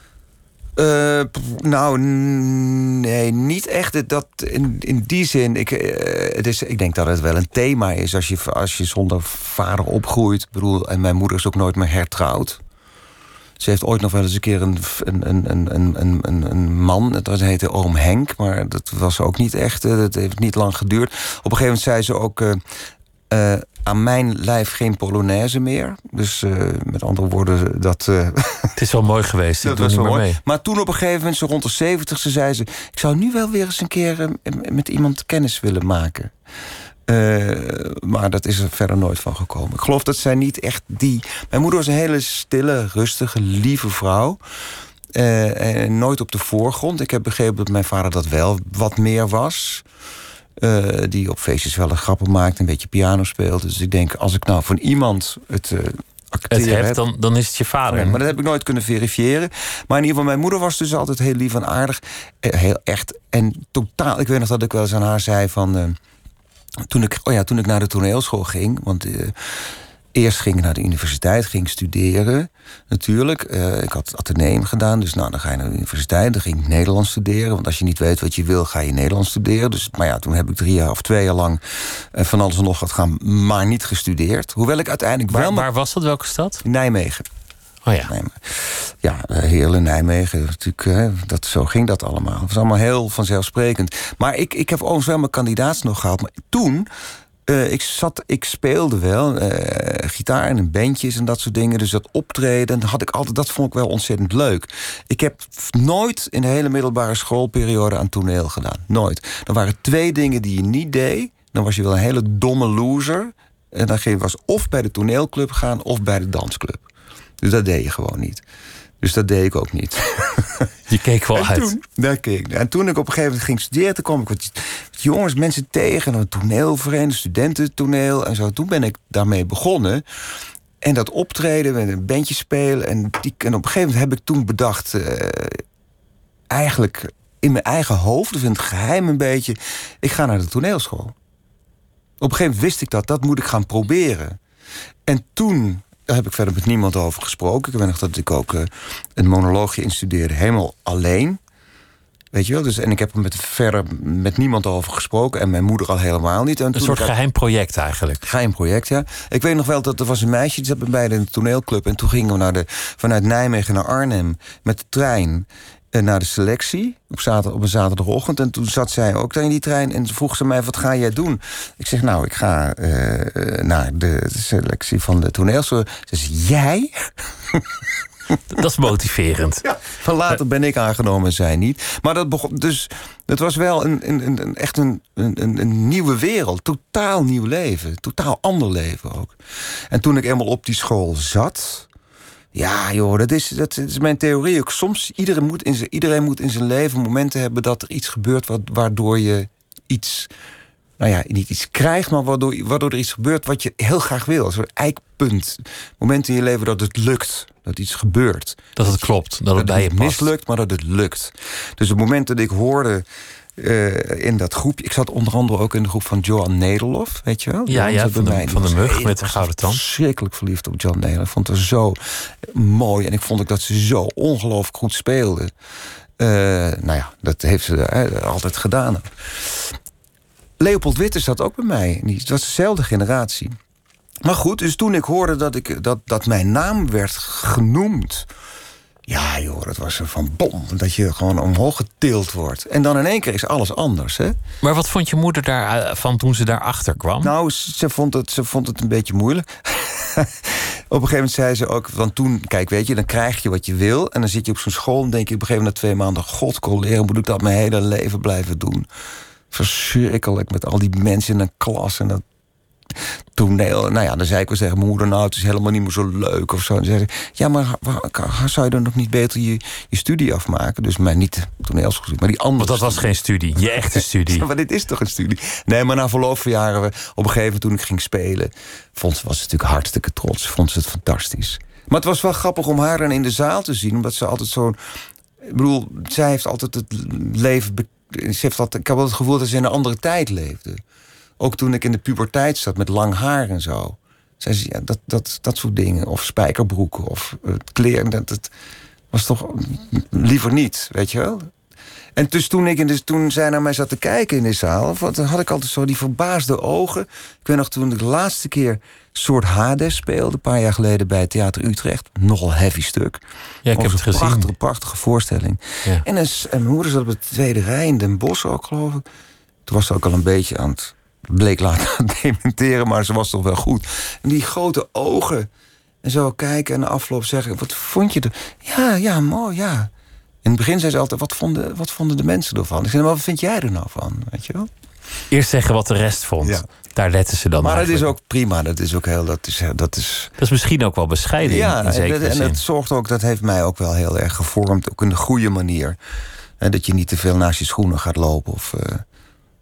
Uh, nou, nee, niet echt. Dat, in, in die zin, ik, uh, het is, ik denk dat het wel een thema is als je, als je zonder vader opgroeit. Ik bedoel, en mijn moeder is ook nooit meer hertrouwd. Ze heeft ooit nog wel eens een keer een, een, een, een, een, een, een man, dat heette oom Henk, maar dat was ook niet echt. Dat heeft niet lang geduurd. Op een gegeven moment zei ze ook. Uh, uh, aan mijn lijf geen Polonaise meer. Dus uh, met andere woorden, dat... Uh, [laughs] het is wel mooi geweest, doe niet meer mee. Maar toen op een gegeven moment, zo rond de zeventigste, zei ze... ik zou nu wel weer eens een keer met iemand kennis willen maken. Maar dat is er verder nooit van gekomen. Ik geloof dat zij niet echt die... Mijn moeder was een hele stille, rustige, lieve vrouw. en nooit op de voorgrond. Ik heb begrepen dat mijn vader dat wel wat meer was... Uh, die op feestjes wel een grappen maakt, een beetje piano speelt. Dus ik denk, als ik nou van iemand het uh, het heb, dan, dan is het je vader. Maar dat heb ik nooit kunnen verifiëren. Maar in ieder geval, mijn moeder was dus altijd heel lief en aardig. Heel echt en totaal. Ik weet nog dat ik wel eens aan haar zei van... Toen, ik, oh ja, toen ik naar de toneelschool ging... want Eerst ging ik naar de universiteit, ging studeren natuurlijk. Uh, ik had ateneum gedaan, dus nou, dan ga je naar de universiteit. Dan ging ik Nederlands studeren, want als je niet weet wat je wil... ga je Nederlands studeren. Dus, maar ja, toen heb ik drie jaar of twee jaar lang... Uh, van alles en nog wat gaan, maar niet gestudeerd. Hoewel ik uiteindelijk waar, wel... Waar was dat? Welke stad? Nijmegen. Oh ja. Nijmegen. Ja, Heerlen, Nijmegen. Natuurlijk, dat, zo ging dat allemaal. Het was allemaal heel vanzelfsprekend. Maar ik, ik heb overigens wel mijn kandidaats nog gehad. Maar toen... Uh, ik, zat, ik speelde wel uh, gitaar en bandjes en dat soort dingen. Dus dat optreden, had ik altijd, dat vond ik wel ontzettend leuk. Ik heb nooit in de hele middelbare schoolperiode aan toneel gedaan. Nooit. Er waren twee dingen die je niet deed. Dan was je wel een hele domme loser. En dan ging, was of bij de toneelclub gaan of bij de dansclub. Dus dat deed je gewoon niet. Dus dat deed ik ook niet. [laughs] Je keek wel en uit. Toen, daar keek ik. En toen ik op een gegeven moment ging studeren, toen kwam ik wat jongens, mensen tegen. Een toneelvereniging, studententoneel en zo. Toen ben ik daarmee begonnen. En dat optreden met een bandje spelen. En, die, en op een gegeven moment heb ik toen bedacht. Uh, eigenlijk in mijn eigen hoofd, of in het geheim een beetje. Ik ga naar de toneelschool. Op een gegeven moment wist ik dat, dat moet ik gaan proberen. En toen daar heb ik verder met niemand over gesproken. Ik weet nog dat ik ook uh, een monoloogje instudeerde, helemaal alleen. Weet je wel? Dus, en ik heb er met, verder met niemand over gesproken. En mijn moeder al helemaal niet. En een soort geheim project eigenlijk. Geheim project, ja. Ik weet nog wel dat er was een meisje, die zat bij de toneelclub. En toen gingen we naar de, vanuit Nijmegen naar Arnhem met de trein naar de selectie op, zaterdag, op een zaterdagochtend. En toen zat zij ook daar in die trein en vroeg ze mij: wat ga jij doen? Ik zeg: Nou, ik ga uh, naar de selectie van de toneelschool. Ze zei: Jij? [laughs] Dat is motiverend. Ja, van later ben ik aangenomen en zij niet. Maar dat begon. Dus het was wel een, een, een echt een, een, een nieuwe wereld. Totaal nieuw leven. Totaal ander leven ook. En toen ik eenmaal op die school zat. Ja, joh, dat is, dat is mijn theorie ook. Soms iedereen moet, in zijn, iedereen moet in zijn leven momenten hebben dat er iets gebeurt wat, waardoor je iets, nou ja, niet iets krijgt, maar waardoor, waardoor er iets gebeurt wat je heel graag wil. Een soort eikpunt. Momenten in je leven dat het lukt, dat iets gebeurt. Dat het klopt, dat, dat het bij je past. mislukt, maar dat het lukt. Dus het moment dat ik hoorde uh, in dat groepje. Ik zat onder andere ook in de groep van Johan Nederlof, weet je wel? Ja, ja van, de, mij. van de mug met de gouden tand. Verschrikkelijk verliefd op John Nederlof. Ik vond het zo mooi en ik vond ook dat ze zo ongelooflijk goed speelde. Uh, nou ja, dat heeft ze uh, altijd gedaan. Leopold Witte zat ook bij mij. Dat was dezelfde generatie. Maar goed, dus toen ik hoorde dat, ik, dat, dat mijn naam werd genoemd ja, joh, dat was er van bom. Dat je gewoon omhoog getild wordt. En dan in één keer is alles anders, hè? Maar wat vond je moeder daarvan toen ze daarachter kwam? Nou, ze vond het, ze vond het een beetje moeilijk. [laughs] op een gegeven moment zei ze ook, want toen, kijk, weet je, dan krijg je wat je wil. En dan zit je op zo'n school en denk je op een gegeven moment na twee maanden: God, collega, moet ik dat mijn hele leven blijven doen? Verschrikkelijk met al die mensen in een klas en dat toneel. Nou ja, dan zei ik wel mijn moeder... nou, het is helemaal niet meer zo leuk of zo. En zei ze, ja, maar zou je dan nog niet beter je, je studie afmaken? Dus mij niet toneelschool, maar die andere Want dat was geen studie, je echte [laughs] studie. maar dit is toch een studie? Nee, maar na verloop van jaren, op een gegeven moment toen ik ging spelen... vond ze, was ze natuurlijk hartstikke trots, vond ze het fantastisch. Maar het was wel grappig om haar dan in de zaal te zien... omdat ze altijd zo'n... Ik bedoel, zij heeft altijd het leven... Ze heeft altijd, ik heb altijd het gevoel dat ze in een andere tijd leefde. Ook toen ik in de puberteit zat met lang haar en zo. Zei ze, ja, dat, dat, dat soort dingen. Of spijkerbroeken of uh, kleren. Dat, dat was toch liever niet, weet je wel? En dus toen, ik in de, toen zij naar mij zat te kijken in de zaal... had ik altijd zo die verbaasde ogen. Ik weet nog toen ik de laatste keer soort Hades speelde... een paar jaar geleden bij Theater Utrecht. Nogal heavy stuk. Ja, ik heb het gezien. Prachtige, prachtige voorstelling. Ja. En, en mijn moeder zat op de tweede rij in Den Bosch ook, geloof ik. Toen was ze ook al een beetje aan het bleek later [laughs] dementeren, maar ze was toch wel goed. En die grote ogen. En zo kijken en de afloop zeggen: Wat vond je er? Ja, ja, mooi, ja. In het begin zei ze altijd: Wat vonden, wat vonden de mensen ervan? Ik zei: Maar wat vind jij er nou van? Weet je wel? Eerst zeggen wat de rest vond. Ja. Daar letten ze dan Maar het is ook prima. Dat is ook heel. Dat is, dat is, dat is misschien ook wel bescheiden. Ja, in en, en dat zorgt ook, dat heeft mij ook wel heel erg gevormd. Ook in de goede manier. En dat je niet te veel naast je schoenen gaat lopen. Of, uh,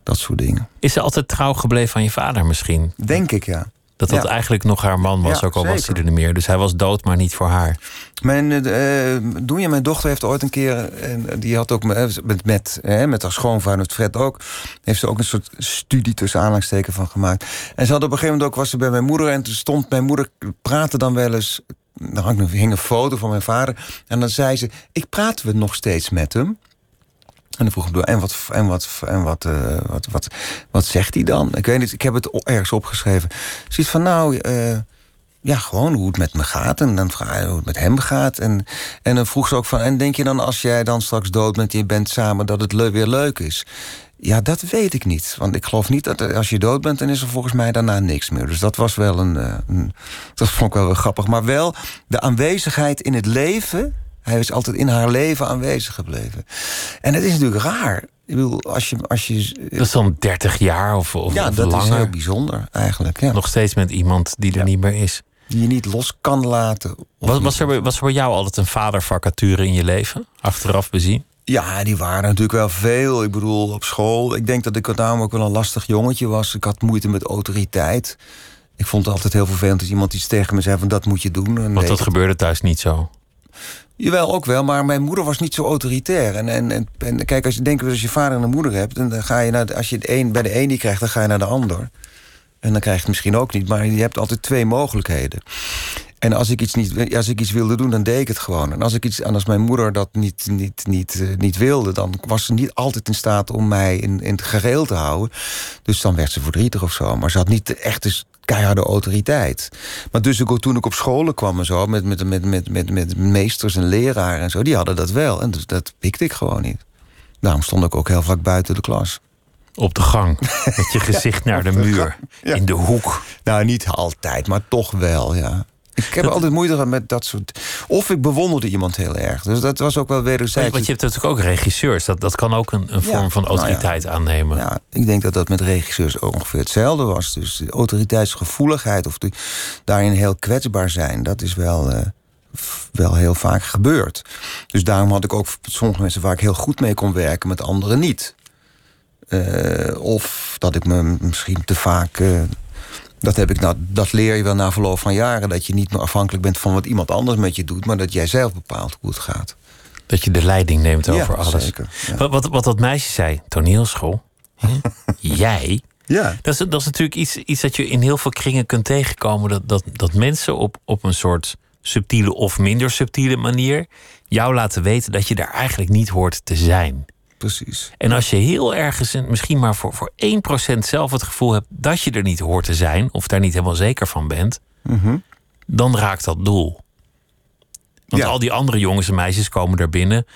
dat soort dingen. Is ze altijd trouw gebleven aan je vader misschien? Denk ik, ja. Dat dat eigenlijk nog haar man was, ook al was hij er niet meer. Dus hij was dood, maar niet voor haar. Mijn, uh, Doenja, mijn dochter, heeft ooit een keer... En die had ook met, met, met, met haar schoonvader, Fred ook... heeft ze ook een soort studie tussen aanhalingstekens van gemaakt. En ze had op een gegeven moment ook... was ze bij mijn moeder en toen stond mijn moeder... praatte dan wel eens... Dan hing een foto van mijn vader. En dan zei ze, ik praat we nog steeds met hem... En dan vroeg ik, en wat, en wat, en wat, uh, wat, wat, wat zegt hij dan? Ik weet niet, ik heb het ergens opgeschreven. Zoiets van, nou, uh, ja, gewoon hoe het met me gaat. En dan vraag je hoe het met hem gaat. En, en dan vroeg ze ook van, en denk je dan als jij dan straks dood bent... en je bent samen, dat het weer leuk is? Ja, dat weet ik niet. Want ik geloof niet dat als je dood bent... dan is er volgens mij daarna niks meer. Dus dat was wel een... een dat vond ik wel grappig. Maar wel de aanwezigheid in het leven Hij is altijd in haar leven aanwezig gebleven. En het is natuurlijk raar. Ik bedoel, als je. Als je dat is dan 30 jaar of, of, ja, of dat langer. is heel bijzonder eigenlijk. Ja. Nog steeds met iemand die er Ja. niet meer is. Die je niet los kan laten. Was, was, er, was er bij jou altijd een vadervacature in je leven? Achteraf bezien? Ja, die waren natuurlijk wel veel. Ik bedoel, op school. Ik denk dat ik daarom ook wel een lastig jongetje was. Ik had moeite met autoriteit. Ik vond het altijd heel vervelend als iemand iets tegen me zei van dat moet je doen. En Want dat gebeurde thuis niet zo. Jawel, ook wel, maar mijn moeder was niet zo autoritair. En, en, en, kijk, als je denkt als je vader en een moeder hebt, dan ga je naar als je het een, bij de een niet krijgt, dan ga je naar de ander. En dan krijg je het misschien ook niet, maar je hebt altijd twee mogelijkheden. En als ik iets, niet, als ik iets wilde doen, dan deed ik het gewoon. En als, ik iets, en als mijn moeder dat niet, niet, niet, eh, niet wilde, dan was ze niet altijd in staat om mij in, in het gereel te houden. Dus dan werd ze verdrietig of zo. Maar ze had niet de echte keiharde autoriteit. Maar dus ook toen ik op scholen kwam en zo, met, met, met, met, met, met meesters en leraren en zo, die hadden dat wel. En dus dat pikte ik gewoon niet. Daarom stond ik ook heel vaak buiten de klas. Op de gang. Met je [laughs] gezicht naar de muur. Ja. In de hoek. Nou, niet altijd, maar toch wel, ja. Ik heb altijd moeite gehad met dat soort... Of ik bewonderde iemand heel erg. Dus dat was ook wel wederzijds. want je hebt natuurlijk ook regisseurs. Dat, dat kan ook een, een Ja, vorm van nou ja. autoriteit aannemen. Ja, ik denk dat dat met regisseurs ook ongeveer hetzelfde was. Dus de autoriteitsgevoeligheid of daarin heel kwetsbaar zijn... dat is wel, eh, wel heel vaak gebeurd. Dus daarom had ik ook sommige mensen waar ik heel goed mee kon werken... met anderen niet. Eh, of dat ik me misschien te vaak... eh, dat, heb ik nou, dat leer je wel na verloop van jaren. Dat je niet meer afhankelijk bent van wat iemand anders met je doet... maar dat jij zelf bepaalt hoe het gaat. Dat je de leiding neemt over Ja, alles. zeker, ja. Wat, wat, wat dat meisje zei, toneelschool. [laughs] Jij. Ja, Dat is, dat is natuurlijk iets, iets dat je in heel veel kringen kunt tegenkomen. Dat, dat, dat mensen op, op een soort subtiele of minder subtiele manier jou laten weten dat je daar eigenlijk niet hoort te zijn. Precies. En als je heel ergens, en misschien maar voor, voor 1% zelf het gevoel hebt dat je er niet hoort te zijn, of daar niet helemaal zeker van bent, Mhm. dan raakt dat doel. Want Ja. al die andere jongens en meisjes komen daar binnen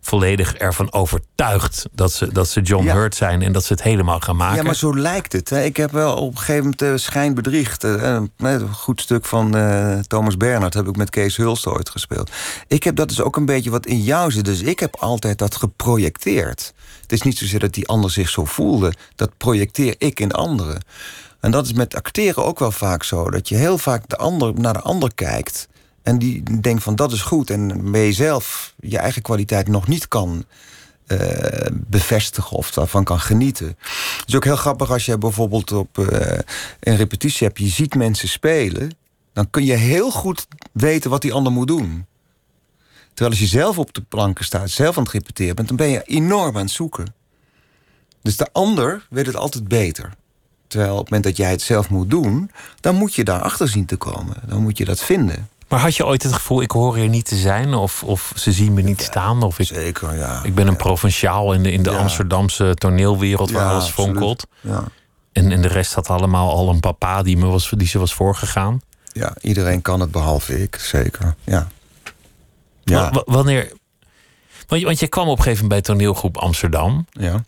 volledig ervan overtuigd dat ze, dat ze John Ja. Hurt zijn en dat ze het helemaal gaan maken. Ja, maar zo lijkt het. Hè. Ik heb wel op een gegeven moment uh, schijn bedriegt. Uh, een goed stuk van uh, Thomas Bernhard heb ik met Kees Hulst ooit gespeeld. Ik heb dat dus ook een beetje wat in jou zit. Dus ik heb altijd dat geprojecteerd. Het is niet zozeer dat die ander zich zo voelde. Dat projecteer ik in anderen. En dat is met acteren ook wel vaak zo. Dat je heel vaak de ander, naar de ander kijkt. En die denkt van dat is goed. En bij jezelf je eigen kwaliteit nog niet kan uh, bevestigen of daarvan kan genieten. Het is ook heel grappig als je bijvoorbeeld op uh, een repetitie hebt, je ziet mensen spelen, dan kun je heel goed weten wat die ander moet doen. Terwijl als je zelf op de planken staat, zelf aan het repeteren bent, dan ben je enorm aan het zoeken. Dus de ander weet het altijd beter. Terwijl op het moment dat jij het zelf moet doen, dan moet je daarachter zien te komen. Dan moet je dat vinden. Maar had je ooit het gevoel, ik hoor hier niet te zijn? Of, of ze zien me niet ja, staan? Of ik, zeker, ja. Ik ben een provinciaal in de, in de ja. Amsterdamse toneelwereld waar alles fonkelt. Ja. En, en de rest had allemaal al een papa die, me was, die ze was voorgegaan. Ja, iedereen kan het behalve ik, zeker. Ja. ja. W wanneer... Want, want je kwam op een gegeven moment bij toneelgroep Amsterdam. Ja.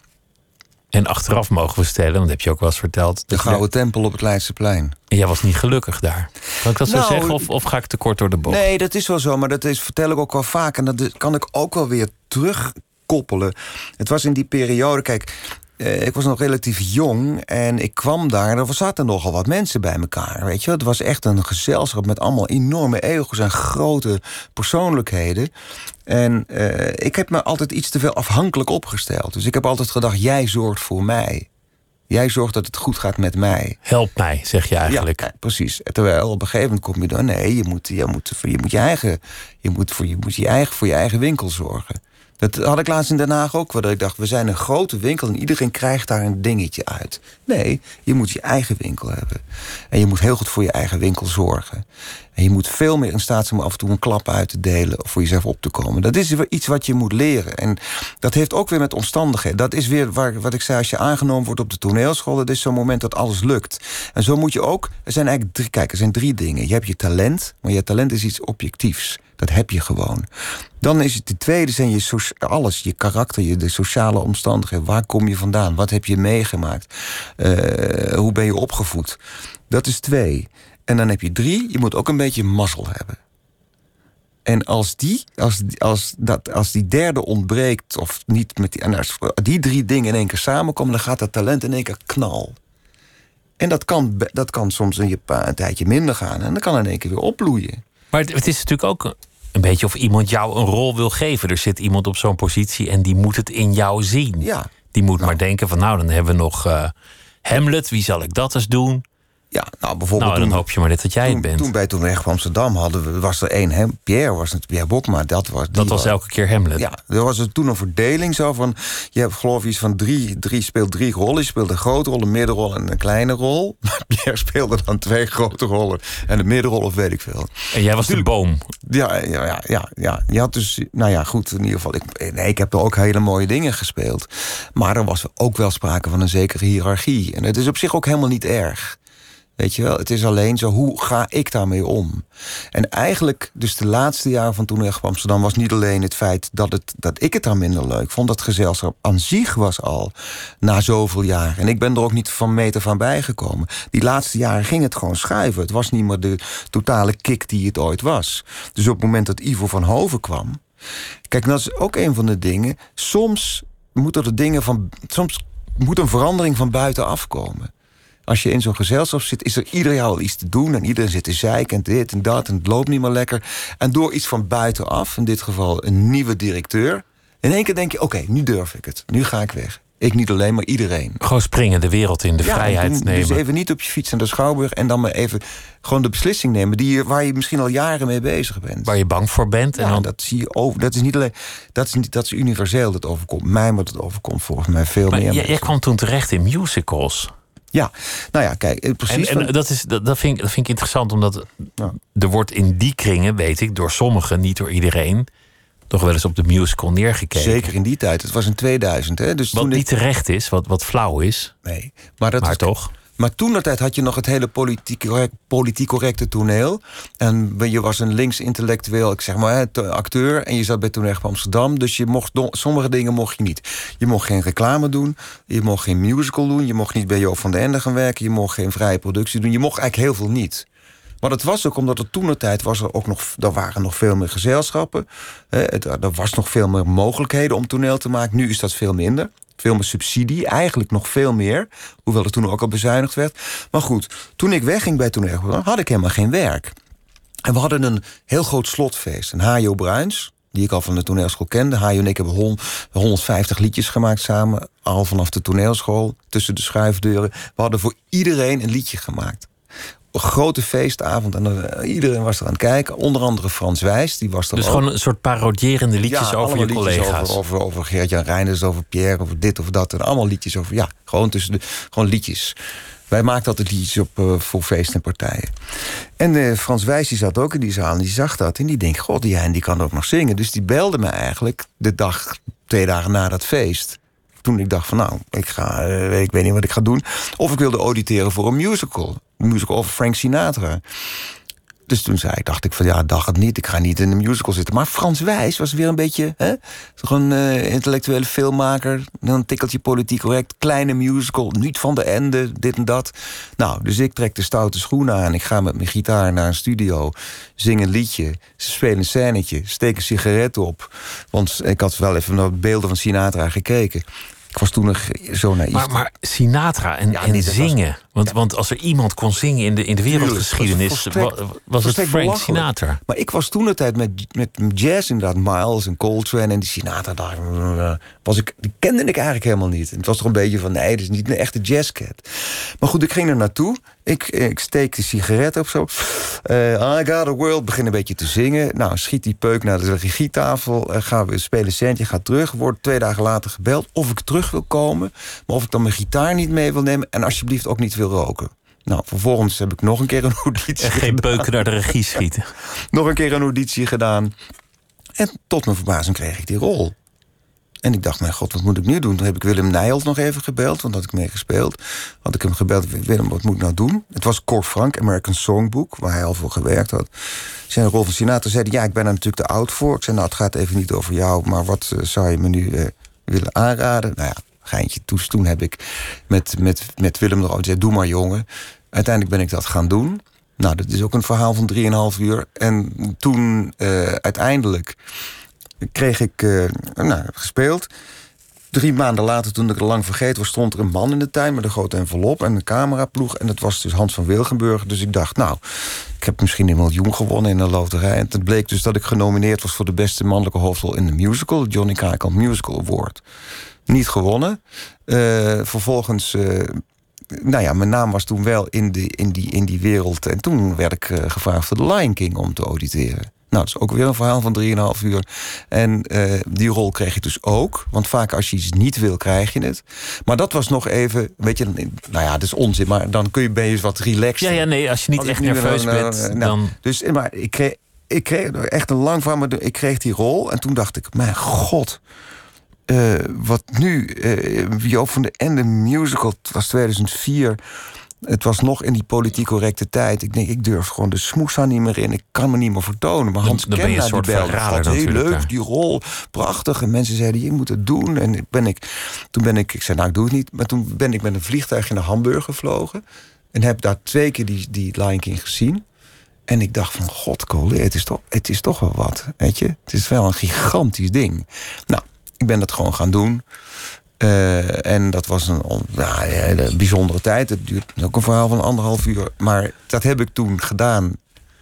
En achteraf mogen we stellen, want dat heb je ook wel eens verteld. De Gouden Tempel op het Leidseplein. En jij was niet gelukkig daar. Kan ik dat nou, zo zeggen of, of ga ik te kort door de bocht? Nee, dat is wel zo, maar dat is, vertel ik ook wel vaak. En dat kan ik ook wel weer terugkoppelen. Het was in die periode, kijk, eh, ik was nog relatief jong en ik kwam daar. Er zaten nogal wat mensen bij elkaar. Weet je, het was echt een gezelschap met allemaal enorme ego's en grote persoonlijkheden. En uh, ik heb me altijd iets te veel afhankelijk opgesteld. Dus ik heb altijd gedacht: jij zorgt voor mij. Jij zorgt dat het goed gaat met mij. Help mij, zeg je eigenlijk. Ja, precies. Terwijl op een gegeven moment kom je dan... nee, je moet je, moet, je, moet je, eigen, je, moet voor, je moet je eigen, voor je eigen winkel zorgen. Dat had ik laatst in Den Haag ook. Dat ik dacht, we zijn een grote winkel en iedereen krijgt daar een dingetje uit. Nee, je moet je eigen winkel hebben. En je moet heel goed voor je eigen winkel zorgen. En je moet veel meer in staat zijn om af en toe een klap uit te delen... of voor jezelf op te komen. Dat is iets wat je moet leren. En dat heeft ook weer met omstandigheden. Dat is weer waar, wat ik zei, als je aangenomen wordt op de toneelschool... dat is zo'n moment dat alles lukt. En zo moet je ook... Er zijn eigenlijk drie, kijk, er zijn drie dingen. Je hebt je talent, maar je talent is iets objectiefs. Dat heb je gewoon. Dan is het de tweede zijn je alles, je karakter, je, de sociale omstandigheden. Waar kom je vandaan? Wat heb je meegemaakt? Uh, hoe ben je opgevoed? Dat is twee. En dan heb je drie, je moet ook een beetje mazzel hebben. En als die, als, als, dat, als die derde ontbreekt, of niet met die, en als die drie dingen in één keer samenkomen, dan gaat dat talent in één keer knal. En dat kan, dat kan soms een, een tijdje minder gaan. En dan kan in één keer weer opbloeien. Maar het, het is natuurlijk ook een beetje of iemand jou een rol wil geven. Er zit iemand op zo'n positie en die moet het in jou zien. Ja. Die moet maar denken van nou, dan hebben we nog uh, Hamlet. Wie zal ik dat eens doen? Ja, nou bijvoorbeeld. Nou, dan toen, hoop je maar net dat jij toen, het bent. Toen bij Toen Weg Amsterdam hadden we, was er één, hem, Pierre was het, Pierre Bokma, dat was. Dat was elke keer Hamlet. Ja, er was er toen een verdeling zo van. Je hebt geloof ik iets van drie, drie speelt drie rollen. Je speelt een grote rol, een middenrol en een kleine rol. [laughs] Maar Pierre speelde dan twee grote rollen en de middenrol of weet ik veel. En jij was de boom. Ja, ja, ja, ja, ja. Je had dus, nou ja, goed, in ieder geval. Ik, nee, ik heb er ook hele mooie dingen gespeeld. Maar er was ook wel sprake van een zekere hiërarchie. En het is op zich ook helemaal niet erg. Weet je wel, het is alleen zo, hoe ga ik daarmee om? En eigenlijk, dus de laatste jaren van toen ik op Amsterdam... was niet alleen het feit dat, het, dat ik het daar minder leuk vond... dat gezelschap aan zich was al na zoveel jaar. En ik ben er ook niet van meter van bijgekomen. Die laatste jaren ging het gewoon schuiven. Het was niet meer de totale kick die het ooit was. Dus op het moment dat Ivo van Hoven kwam... Kijk, dat is ook een van de dingen. Soms moeten er dingen van... Soms moet een verandering van buitenaf komen als je in zo'n gezelschap zit, is er ieder jaar al iets te doen. En iedereen zit te zeiken en dit en dat. En het loopt niet meer lekker. En door iets van buitenaf, in dit geval een nieuwe directeur. In één keer denk je: oké, nu durf ik het. Nu ga ik weg. Ik niet alleen, maar iedereen. Gewoon springen, de wereld in, de vrijheid doen, nemen. Dus even niet op je fiets naar de Schouwburg... en dan maar even gewoon de beslissing nemen... Die je, waar je misschien al jaren mee bezig bent. Waar je bang voor bent. Ja, en dan... dat zie je over. Dat is niet alleen... Dat is, niet, dat is universeel, dat overkomt mij... maar dat overkomt volgens mij veel maar meer jij kwam toen terecht in musicals. Ja, nou ja, kijk, eh, precies. En, en dat, is, dat, dat, vind ik, dat vind ik interessant, omdat ja. er wordt in die kringen, weet ik, door sommigen, niet door iedereen, toch wel eens op de musical neergekeken. Zeker in die tijd. Het was in 2000. Hè? Dus wat toen niet ik... terecht is, wat, wat flauw is. Nee, maar, dat maar is... toch. Maar toen dat tijd had je nog het hele politiek, politiek correcte toneel. En je was een links-intellectueel, ik zeg maar, acteur. En je zat bij Toen Echt Amsterdam. Dus je mocht sommige dingen mocht je niet. Je mocht geen reclame doen. Je mocht geen musical doen. Je mocht niet bij Joop van den Ende gaan werken. Je mocht geen vrije productie doen. Je mocht eigenlijk heel veel niet. Maar dat was ook omdat er toen de tijd was er ook nog, er waren nog veel meer gezelschappen. Er was nog veel meer mogelijkheden om toneel te maken. Nu is dat veel minder veel meer subsidie, eigenlijk nog veel meer. Hoewel er toen ook al bezuinigd werd. Maar goed, toen ik wegging bij Toneel had ik helemaal geen werk. En we hadden een heel groot slotfeest. Een Hajo Bruins, die ik al van de toneelschool kende. Hajo en ik hebben 150 liedjes gemaakt samen. Al vanaf de toneelschool, tussen de schuifdeuren. We hadden voor iedereen een liedje gemaakt grote feestavond. En uh, iedereen was er aan het kijken. Onder andere Frans Wijs. Die was er dus ook. gewoon een soort parodierende liedjes ja, over je collega's. Over, over, over Geert-Jan Reinders, over Pierre, over dit of dat. En allemaal liedjes over... Ja, gewoon tussen de... Gewoon liedjes. Wij maakten altijd liedjes op, uh, voor feesten en partijen. En uh, Frans Wijs die zat ook in die zaal en die zag dat. En die denkt, god, die en die kan ook nog zingen. Dus die belde me eigenlijk de dag, twee dagen na dat feest toen ik dacht van nou, ik, ga, uh, ik weet niet wat ik ga doen. Of ik wilde auditeren voor een musical. Musical over Frank Sinatra. Dus toen zei ik, dacht ik van ja, dacht het niet. Ik ga niet in een musical zitten. Maar Frans Wijs was weer een beetje... Hè, een uh, intellectuele filmmaker. Dan tikkeltje politiek correct. Kleine musical, niet van de ende, dit en dat. Nou, dus ik trek de stoute schoenen aan. Ik ga met mijn gitaar naar een studio. Zing een liedje. Speel een scènetje. Steek een sigaret op. Want ik had wel even naar beelden van Sinatra gekeken. Ik was toen nog zo naïef. Maar, maar Sinatra en, Ja, en was- zingen. Want, Ja. want als er iemand kon zingen in de, in de wereldgeschiedenis, was het Frank. Sinatra. Maar ik was toen de tijd met, met jazz inderdaad. Miles en Coltrane en die Sinatra. Daar eh, was ik, die kende ik eigenlijk helemaal niet. En het was toch een beetje van, nee, dit is niet een echte jazzcat. Maar goed, ik ging er naartoe. Ik, ik steek de sigaret op zo. Eh, I got a world, begin een beetje te zingen. Nou, schiet die peuk naar de regietafel. eh, gaan we spelen centje, ga terug. Wordt twee dagen later gebeld of ik terug wil komen. Maar of ik dan mijn gitaar niet mee wil nemen. En alsjeblieft ook niet wil roken. Nou, vervolgens heb ik nog een keer een auditie En geen peuken naar de regie schieten. [laughs] nog een keer een auditie gedaan. En tot mijn verbazing kreeg ik die rol. En ik dacht, mijn god, wat moet ik nu doen? Toen heb ik Willem Nijholt nog even gebeld, want had ik mee gespeeld. Had ik hem gebeld, Willem, wat moet ik nou doen? Het was Cor Frank, American Songbook, waar hij al voor gewerkt had. Zijn rol van Sinatra zei ja, ik ben er natuurlijk te oud voor. Ik zei, nou, het gaat even niet over jou, maar wat eh, zou je me nu eh, willen aanraden? Nou ja, geintje. Toen, toen heb ik met, met, met Willem erover gezegd, doe maar jongen. Uiteindelijk ben ik dat gaan doen. Nou, dat is ook een verhaal van 3,5 uur. En toen uh, uiteindelijk kreeg ik uh, nou, gespeeld. Drie maanden later, toen ik er lang vergeten was, stond er een man in de tuin met een grote envelop en een cameraploeg. En dat was dus Hans van Wilgenburg. Dus ik dacht, nou, ik heb misschien een miljoen gewonnen in een loterij. En het bleek dus dat ik genomineerd was voor de beste mannelijke hoofdrol in de musical, de Johnny Krijkamp Musical Award. Niet gewonnen. Uh, vervolgens uh, nou ja, mijn naam was toen wel in, de, in, die, in die wereld. En toen werd ik gevraagd voor The Lion King om te auditeren. Nou, dat is ook weer een verhaal van 3,5 uur. En uh, die rol kreeg ik dus ook. Want vaak als je iets niet wil, krijg je het. Maar dat was nog even, weet je, nou ja, dat is onzin. Maar dan kun je, ben je eens wat relaxed. Ja, ja, nee, als je niet als echt nerveus dan, bent, uh, dan... Dus, maar ik kreeg, ik kreeg echt een lang van, maar ik kreeg die rol. En toen dacht ik, mijn god... Uh, wat nu, uh, Joop van de Ende musical, het was 2004. Het was nog in die politiek correcte tijd. Ik denk, ik durf gewoon de smoes niet meer in. Ik kan me niet meer vertonen. Maar Hans Kenna die belde. Het heel leuk, die rol, prachtig. En mensen zeiden, je moet het doen. En ben ik, toen ben ik, ik zei, nou, ik doe het niet. Maar toen ben ik met een vliegtuig naar Hamburg gevlogen. En heb daar twee keer die, die Lion King gezien. En ik dacht van, god, Cole, het is, toch, het is toch wel wat, weet je. Het is wel een gigantisch ding. Nou, ik ben dat gewoon gaan doen. Uh, en dat was een, nou, een bijzondere tijd. Het duurt ook een verhaal van anderhalf uur. Maar dat heb ik toen gedaan.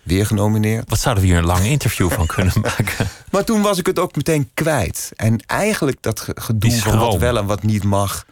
Weer genomineerd. Wat zouden we hier een lang interview van kunnen [laughs] maken? maar toen was ik het ook meteen kwijt. En eigenlijk dat gedoe van wat wel en wat niet mag.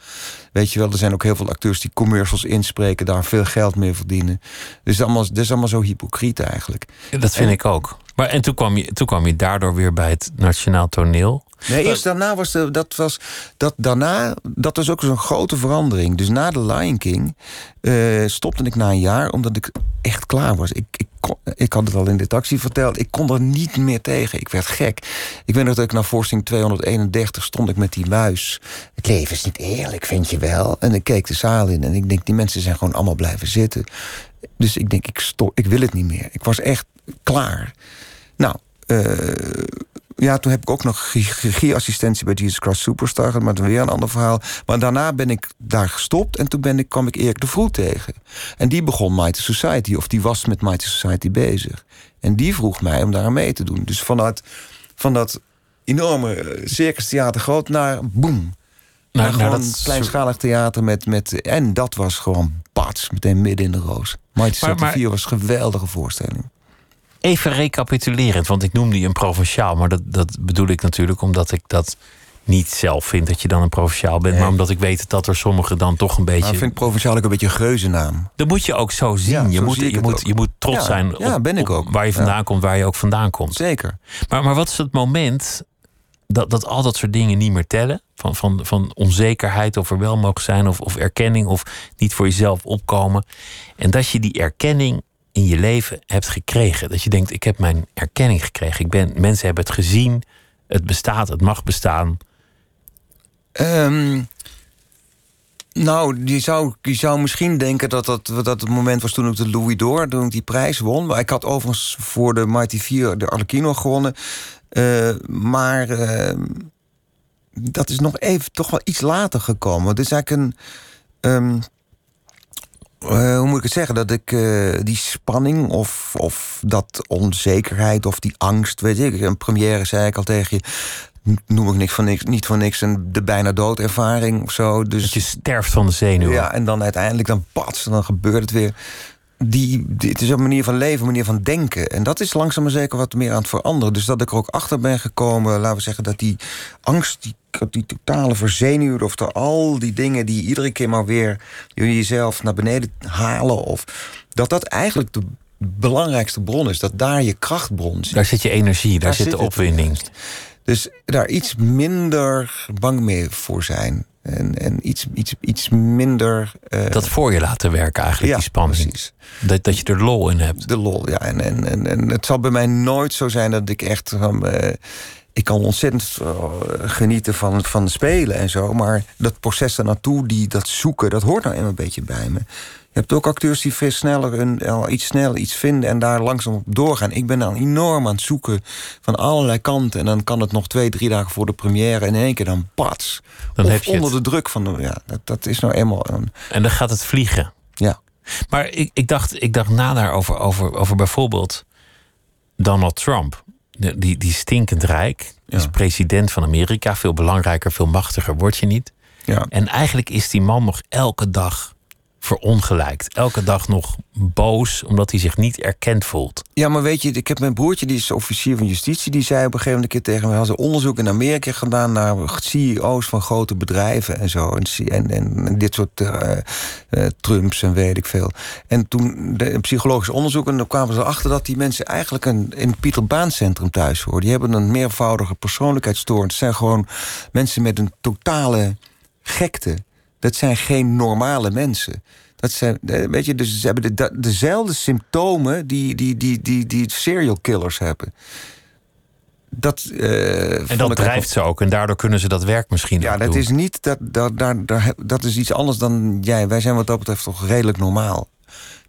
Weet je wel, er zijn ook heel veel acteurs die commercials inspreken, daar veel geld mee verdienen. Dus dat is allemaal, dat is allemaal zo hypocriet eigenlijk. Dat vind ik ook. Maar en toen kwam, je, toen kwam je daardoor weer bij het Nationaal Toneel. Nee, eerst daarna was de, dat was dat daarna dat was ook zo'n grote verandering. Dus na de Lion King uh, stopte ik na een jaar omdat ik echt klaar was. Ik, ik, ik had het al in de taxi verteld. Ik kon er niet meer tegen. Ik werd gek. Ik weet nog dat ik naar voorstelling 231 stond ik met die muis. Het leven is niet eerlijk, vind je wel? En ik keek de zaal in en ik denk die mensen zijn gewoon allemaal blijven zitten. Dus ik denk ik stop, ik wil het niet meer. Ik was echt klaar. Nou. Uh, ja, toen heb ik ook nog regieassistentie bij Jesus Christ Superstar. Maar weer een ander verhaal. Maar daarna ben ik daar gestopt. En toen ben ik, kwam ik Erik de Vroet tegen. En die begon Mighty Society. Of die was met Mighty Society bezig. En die vroeg mij om daar aan mee te doen. Dus vanuit van dat enorme eh, circustheater groot naar boem. Naar, naar dat kleinschalig theater met, met... En dat was gewoon bats, meteen midden in de roos. Mighty Society 4 was een geweldige voorstelling. Even recapitulerend, want ik noemde je een provinciaal, maar dat, dat bedoel ik natuurlijk omdat ik dat niet zelf vind dat je dan een provinciaal bent, maar omdat ik weet dat er sommigen dan toch een beetje. Nou, ik vind provinciaal ook een beetje een geuzennaam. Dat moet je ook zo zien. je, moet, je, moet, je moet trots zijn op, ja, ben ik ook. waar je vandaan komt, waar je ook vandaan komt. Zeker. Maar, maar wat is het moment dat, dat al dat soort dingen niet meer tellen? Van, van, van onzekerheid of er wel mogen zijn, of, of erkenning, of niet voor jezelf opkomen. En dat je die erkenning in je leven hebt gekregen. Dat je denkt, ik heb mijn erkenning gekregen. Ik ben, mensen hebben het gezien, het bestaat, het mag bestaan. Um, nou, je zou, je zou misschien denken dat dat, dat het moment was toen ik de Louis d'Or, toen ik die prijs won. Maar ik had overigens voor de Mighty 4 de Arlecchino gewonnen. Uh, maar uh, dat is nog even toch wel iets later gekomen. Het is eigenlijk een. Um, uh, hoe moet ik het zeggen? Dat ik uh, die spanning of, of dat onzekerheid of die angst, weet ik. Een première zei ik al tegen je. Noem ik niks van niks, niet van niks een de bijna doodervaring of zo. Dus, dat je sterft van de zenuwen. Ja, en dan uiteindelijk dan pats, dan gebeurt het weer die, het is een manier van leven, een manier van denken. En dat is langzaam maar zeker wat meer aan het veranderen. Dus dat ik er ook achter ben gekomen, laten we zeggen, dat die angst, die, die totale verzenuwde, of al die dingen die iedere keer maar weer jezelf naar beneden halen, of dat dat eigenlijk de belangrijkste bron is. Dat daar je krachtbron zit. Daar zit je energie, daar, zit de opwinding. Dus daar iets minder bang mee voor zijn. En, en iets, iets, iets minder. Uh, dat voor je laten werken, eigenlijk, ja, die spanning. Precies. Dat, dat je er lol in hebt. De lol, ja. En, en, en, en het zal bij mij nooit zo zijn dat ik echt. Uh, ik kan ontzettend uh, genieten van, van spelen en zo. Maar dat proces ernaartoe, die, dat zoeken, dat hoort nou een beetje bij me. Je hebt ook acteurs die veel sneller een, al iets sneller iets vinden en daar langzaam op doorgaan. Ik ben dan enorm aan het zoeken van allerlei kanten. En dan kan het nog twee, drie dagen voor de première in één keer dan pats. Dan of heb je onder de druk van de. Ja, dat, dat is nou eenmaal. Een... En dan gaat het vliegen. Ja. Maar ik, ik, dacht, ik dacht na daarover over, over bijvoorbeeld Donald Trump. Die, die, stinkend rijk. Ja. Is president van Amerika. Veel belangrijker, veel machtiger word je niet. Ja. En eigenlijk is die man nog elke dag verongelijkt. Elke dag nog boos omdat hij zich niet erkend voelt. Ja, maar weet je, ik heb mijn broertje, die is officier van justitie, die zei op een gegeven moment keer tegen me: had onderzoek in Amerika gedaan naar CEO's van grote bedrijven en zo. En, en, dit soort uh, uh, Trumps en weet ik veel. En toen de psychologische onderzoek, en dan kwamen ze erachter dat die mensen eigenlijk een, in Pieter Baan Centrum thuis horen. Die hebben een meervoudige persoonlijkheidsstoornis. Het zijn gewoon mensen met een totale gekte. Dat zijn geen normale mensen. Dat zijn, eh, weet je, dus ze hebben de, dezelfde symptomen die, die, die, die, die serial killers hebben. Dat, uh, en dat drijft ze ook. En daardoor kunnen ze dat werk misschien ja, dat is niet. Dat, dat, dat, dat is iets anders dan jij. Wij zijn wat dat betreft toch redelijk normaal.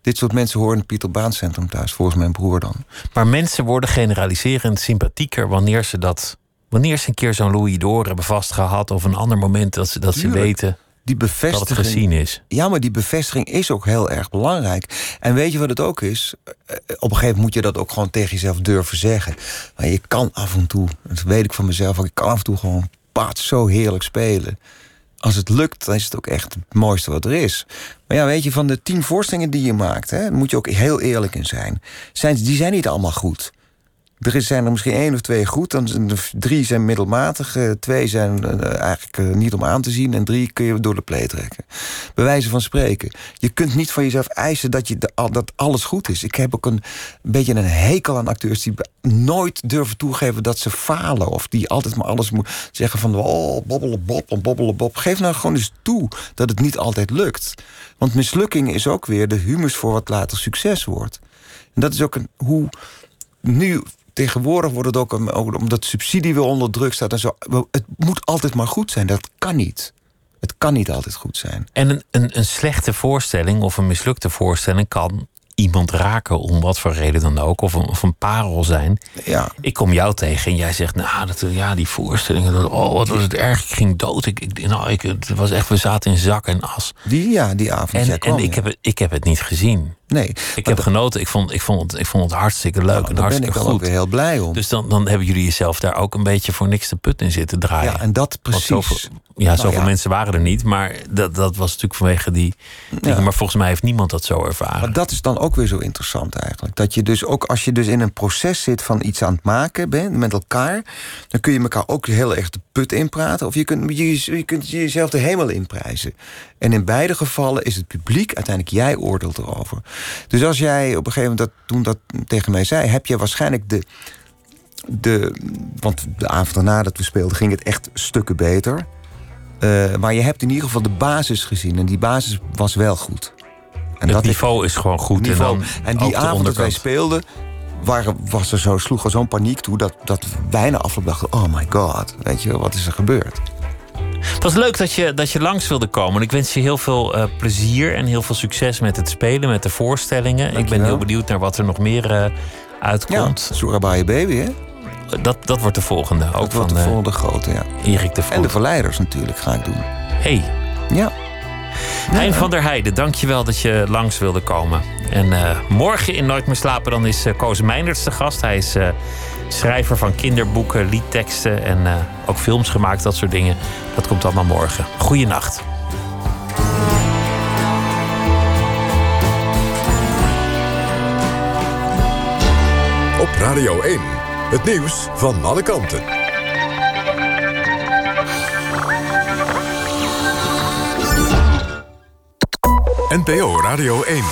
Dit soort mensen horen in het Pieter Baan Centrum thuis, volgens mijn broer dan. Maar mensen worden generaliserend sympathieker wanneer ze dat. Wanneer ze een keer zo'n Louis Door hebben vastgehad. of een ander moment dat ze, dat ze weten die bevestiging. Dat het gezien is. Ja, maar die bevestiging is ook heel erg belangrijk. En weet je wat het ook is? Eh, op een gegeven moment moet je dat ook gewoon tegen jezelf durven zeggen. Maar je kan af en toe, dat weet ik van mezelf, ik kan af en toe gewoon paard zo heerlijk spelen. Als het lukt, dan is het ook echt het mooiste wat er is. Maar ja, weet je, van de tien voorstellingen die je maakt, hè, moet je ook heel eerlijk in zijn. zijn die zijn niet allemaal goed. Er zijn er misschien één of twee goed. Dan drie zijn middelmatig. Twee zijn eh, eigenlijk eh, niet om aan te zien. En drie kun je door de play trekken. Bij wijze van spreken. Je kunt niet van jezelf eisen dat, je dat alles goed is. Ik heb ook een, beetje een hekel aan acteurs die nooit durven toegeven dat ze falen. Of die altijd maar alles moeten zeggen van oh, bobbelen bob, bobbelen bob. Geef nou gewoon eens toe dat het niet altijd lukt. Want mislukking is ook weer de humus voor wat later succes wordt. En dat is ook een, hoe nu tegenwoordig wordt het ook, omdat subsidie weer onder druk staat en zo. Het moet altijd maar goed zijn. Dat kan niet. Het kan niet altijd goed zijn. En een, een, een slechte voorstelling of een mislukte voorstelling kan iemand raken, om wat voor reden dan ook, of een, of een parel zijn. Ja. Ik kom jou tegen en jij zegt, nou, dat, ja, die voorstellingen, dat, oh, wat was het erg, ik ging dood. Ik, ik, nou, ik, het was echt, we zaten in zak en as. Die, ja, die avond. En, en ik, heb het, ik heb het niet gezien. Nee. Ik heb genoten. Ik vond, ik, vond het, ik vond het hartstikke leuk nou, en hartstikke ben ik ook weer heel blij om. Dus dan, dan hebben jullie jezelf daar ook een beetje voor niks te put in zitten draaien. Ja, en dat precies. Zoveel, ja, nou zoveel mensen waren er niet. Maar dat, dat was natuurlijk vanwege die dingen. Maar volgens mij heeft niemand dat zo ervaren. Maar dat is dan ook weer zo interessant eigenlijk. Dat je dus ook als je dus in een proces zit van iets aan het maken bent met elkaar. Dan kun je elkaar ook heel erg de put inpraten. Of je kunt, je, je kunt jezelf de hemel inprijzen. En in beide gevallen is het publiek, uiteindelijk jij oordeelt erover. Dus als jij op een gegeven moment dat, toen dat tegen mij zei, heb je waarschijnlijk de. de want de avond daarna dat we speelden, ging het echt stukken beter. Uh, maar je hebt in ieder geval de basis gezien. En die basis was wel goed. En het dat niveau is gewoon goed. En, dan en die avond dat wij speelden, waren, was er zo, sloeg er zo'n paniek toe... dat, dat bijna afloop dachten, oh my god, weet je, wat is er gebeurd? Het was leuk dat je, dat je langs wilde komen. Ik wens je heel veel uh, plezier en heel veel succes met het spelen, met de voorstellingen. ik ben heel benieuwd naar wat er nog meer uh, uitkomt. Ja, Surabaya Baby, hè? Dat, dat wordt de volgende. Dat ook wordt van, de volgende grote, ja. Erik de Voet. En de Verleiders natuurlijk ga ik doen. hey. Ja. Hein van der Heijden, dankjewel dat je langs wilde komen. En uh, morgen in Nooit meer slapen dan is uh, Koos Meinderts de gast. Hij is uh, schrijver van kinderboeken, liedteksten en uh, ook films gemaakt, dat soort dingen. Dat komt allemaal morgen. Goeienacht. Op Radio 1, het nieuws van alle kanten. NPO Radio 1.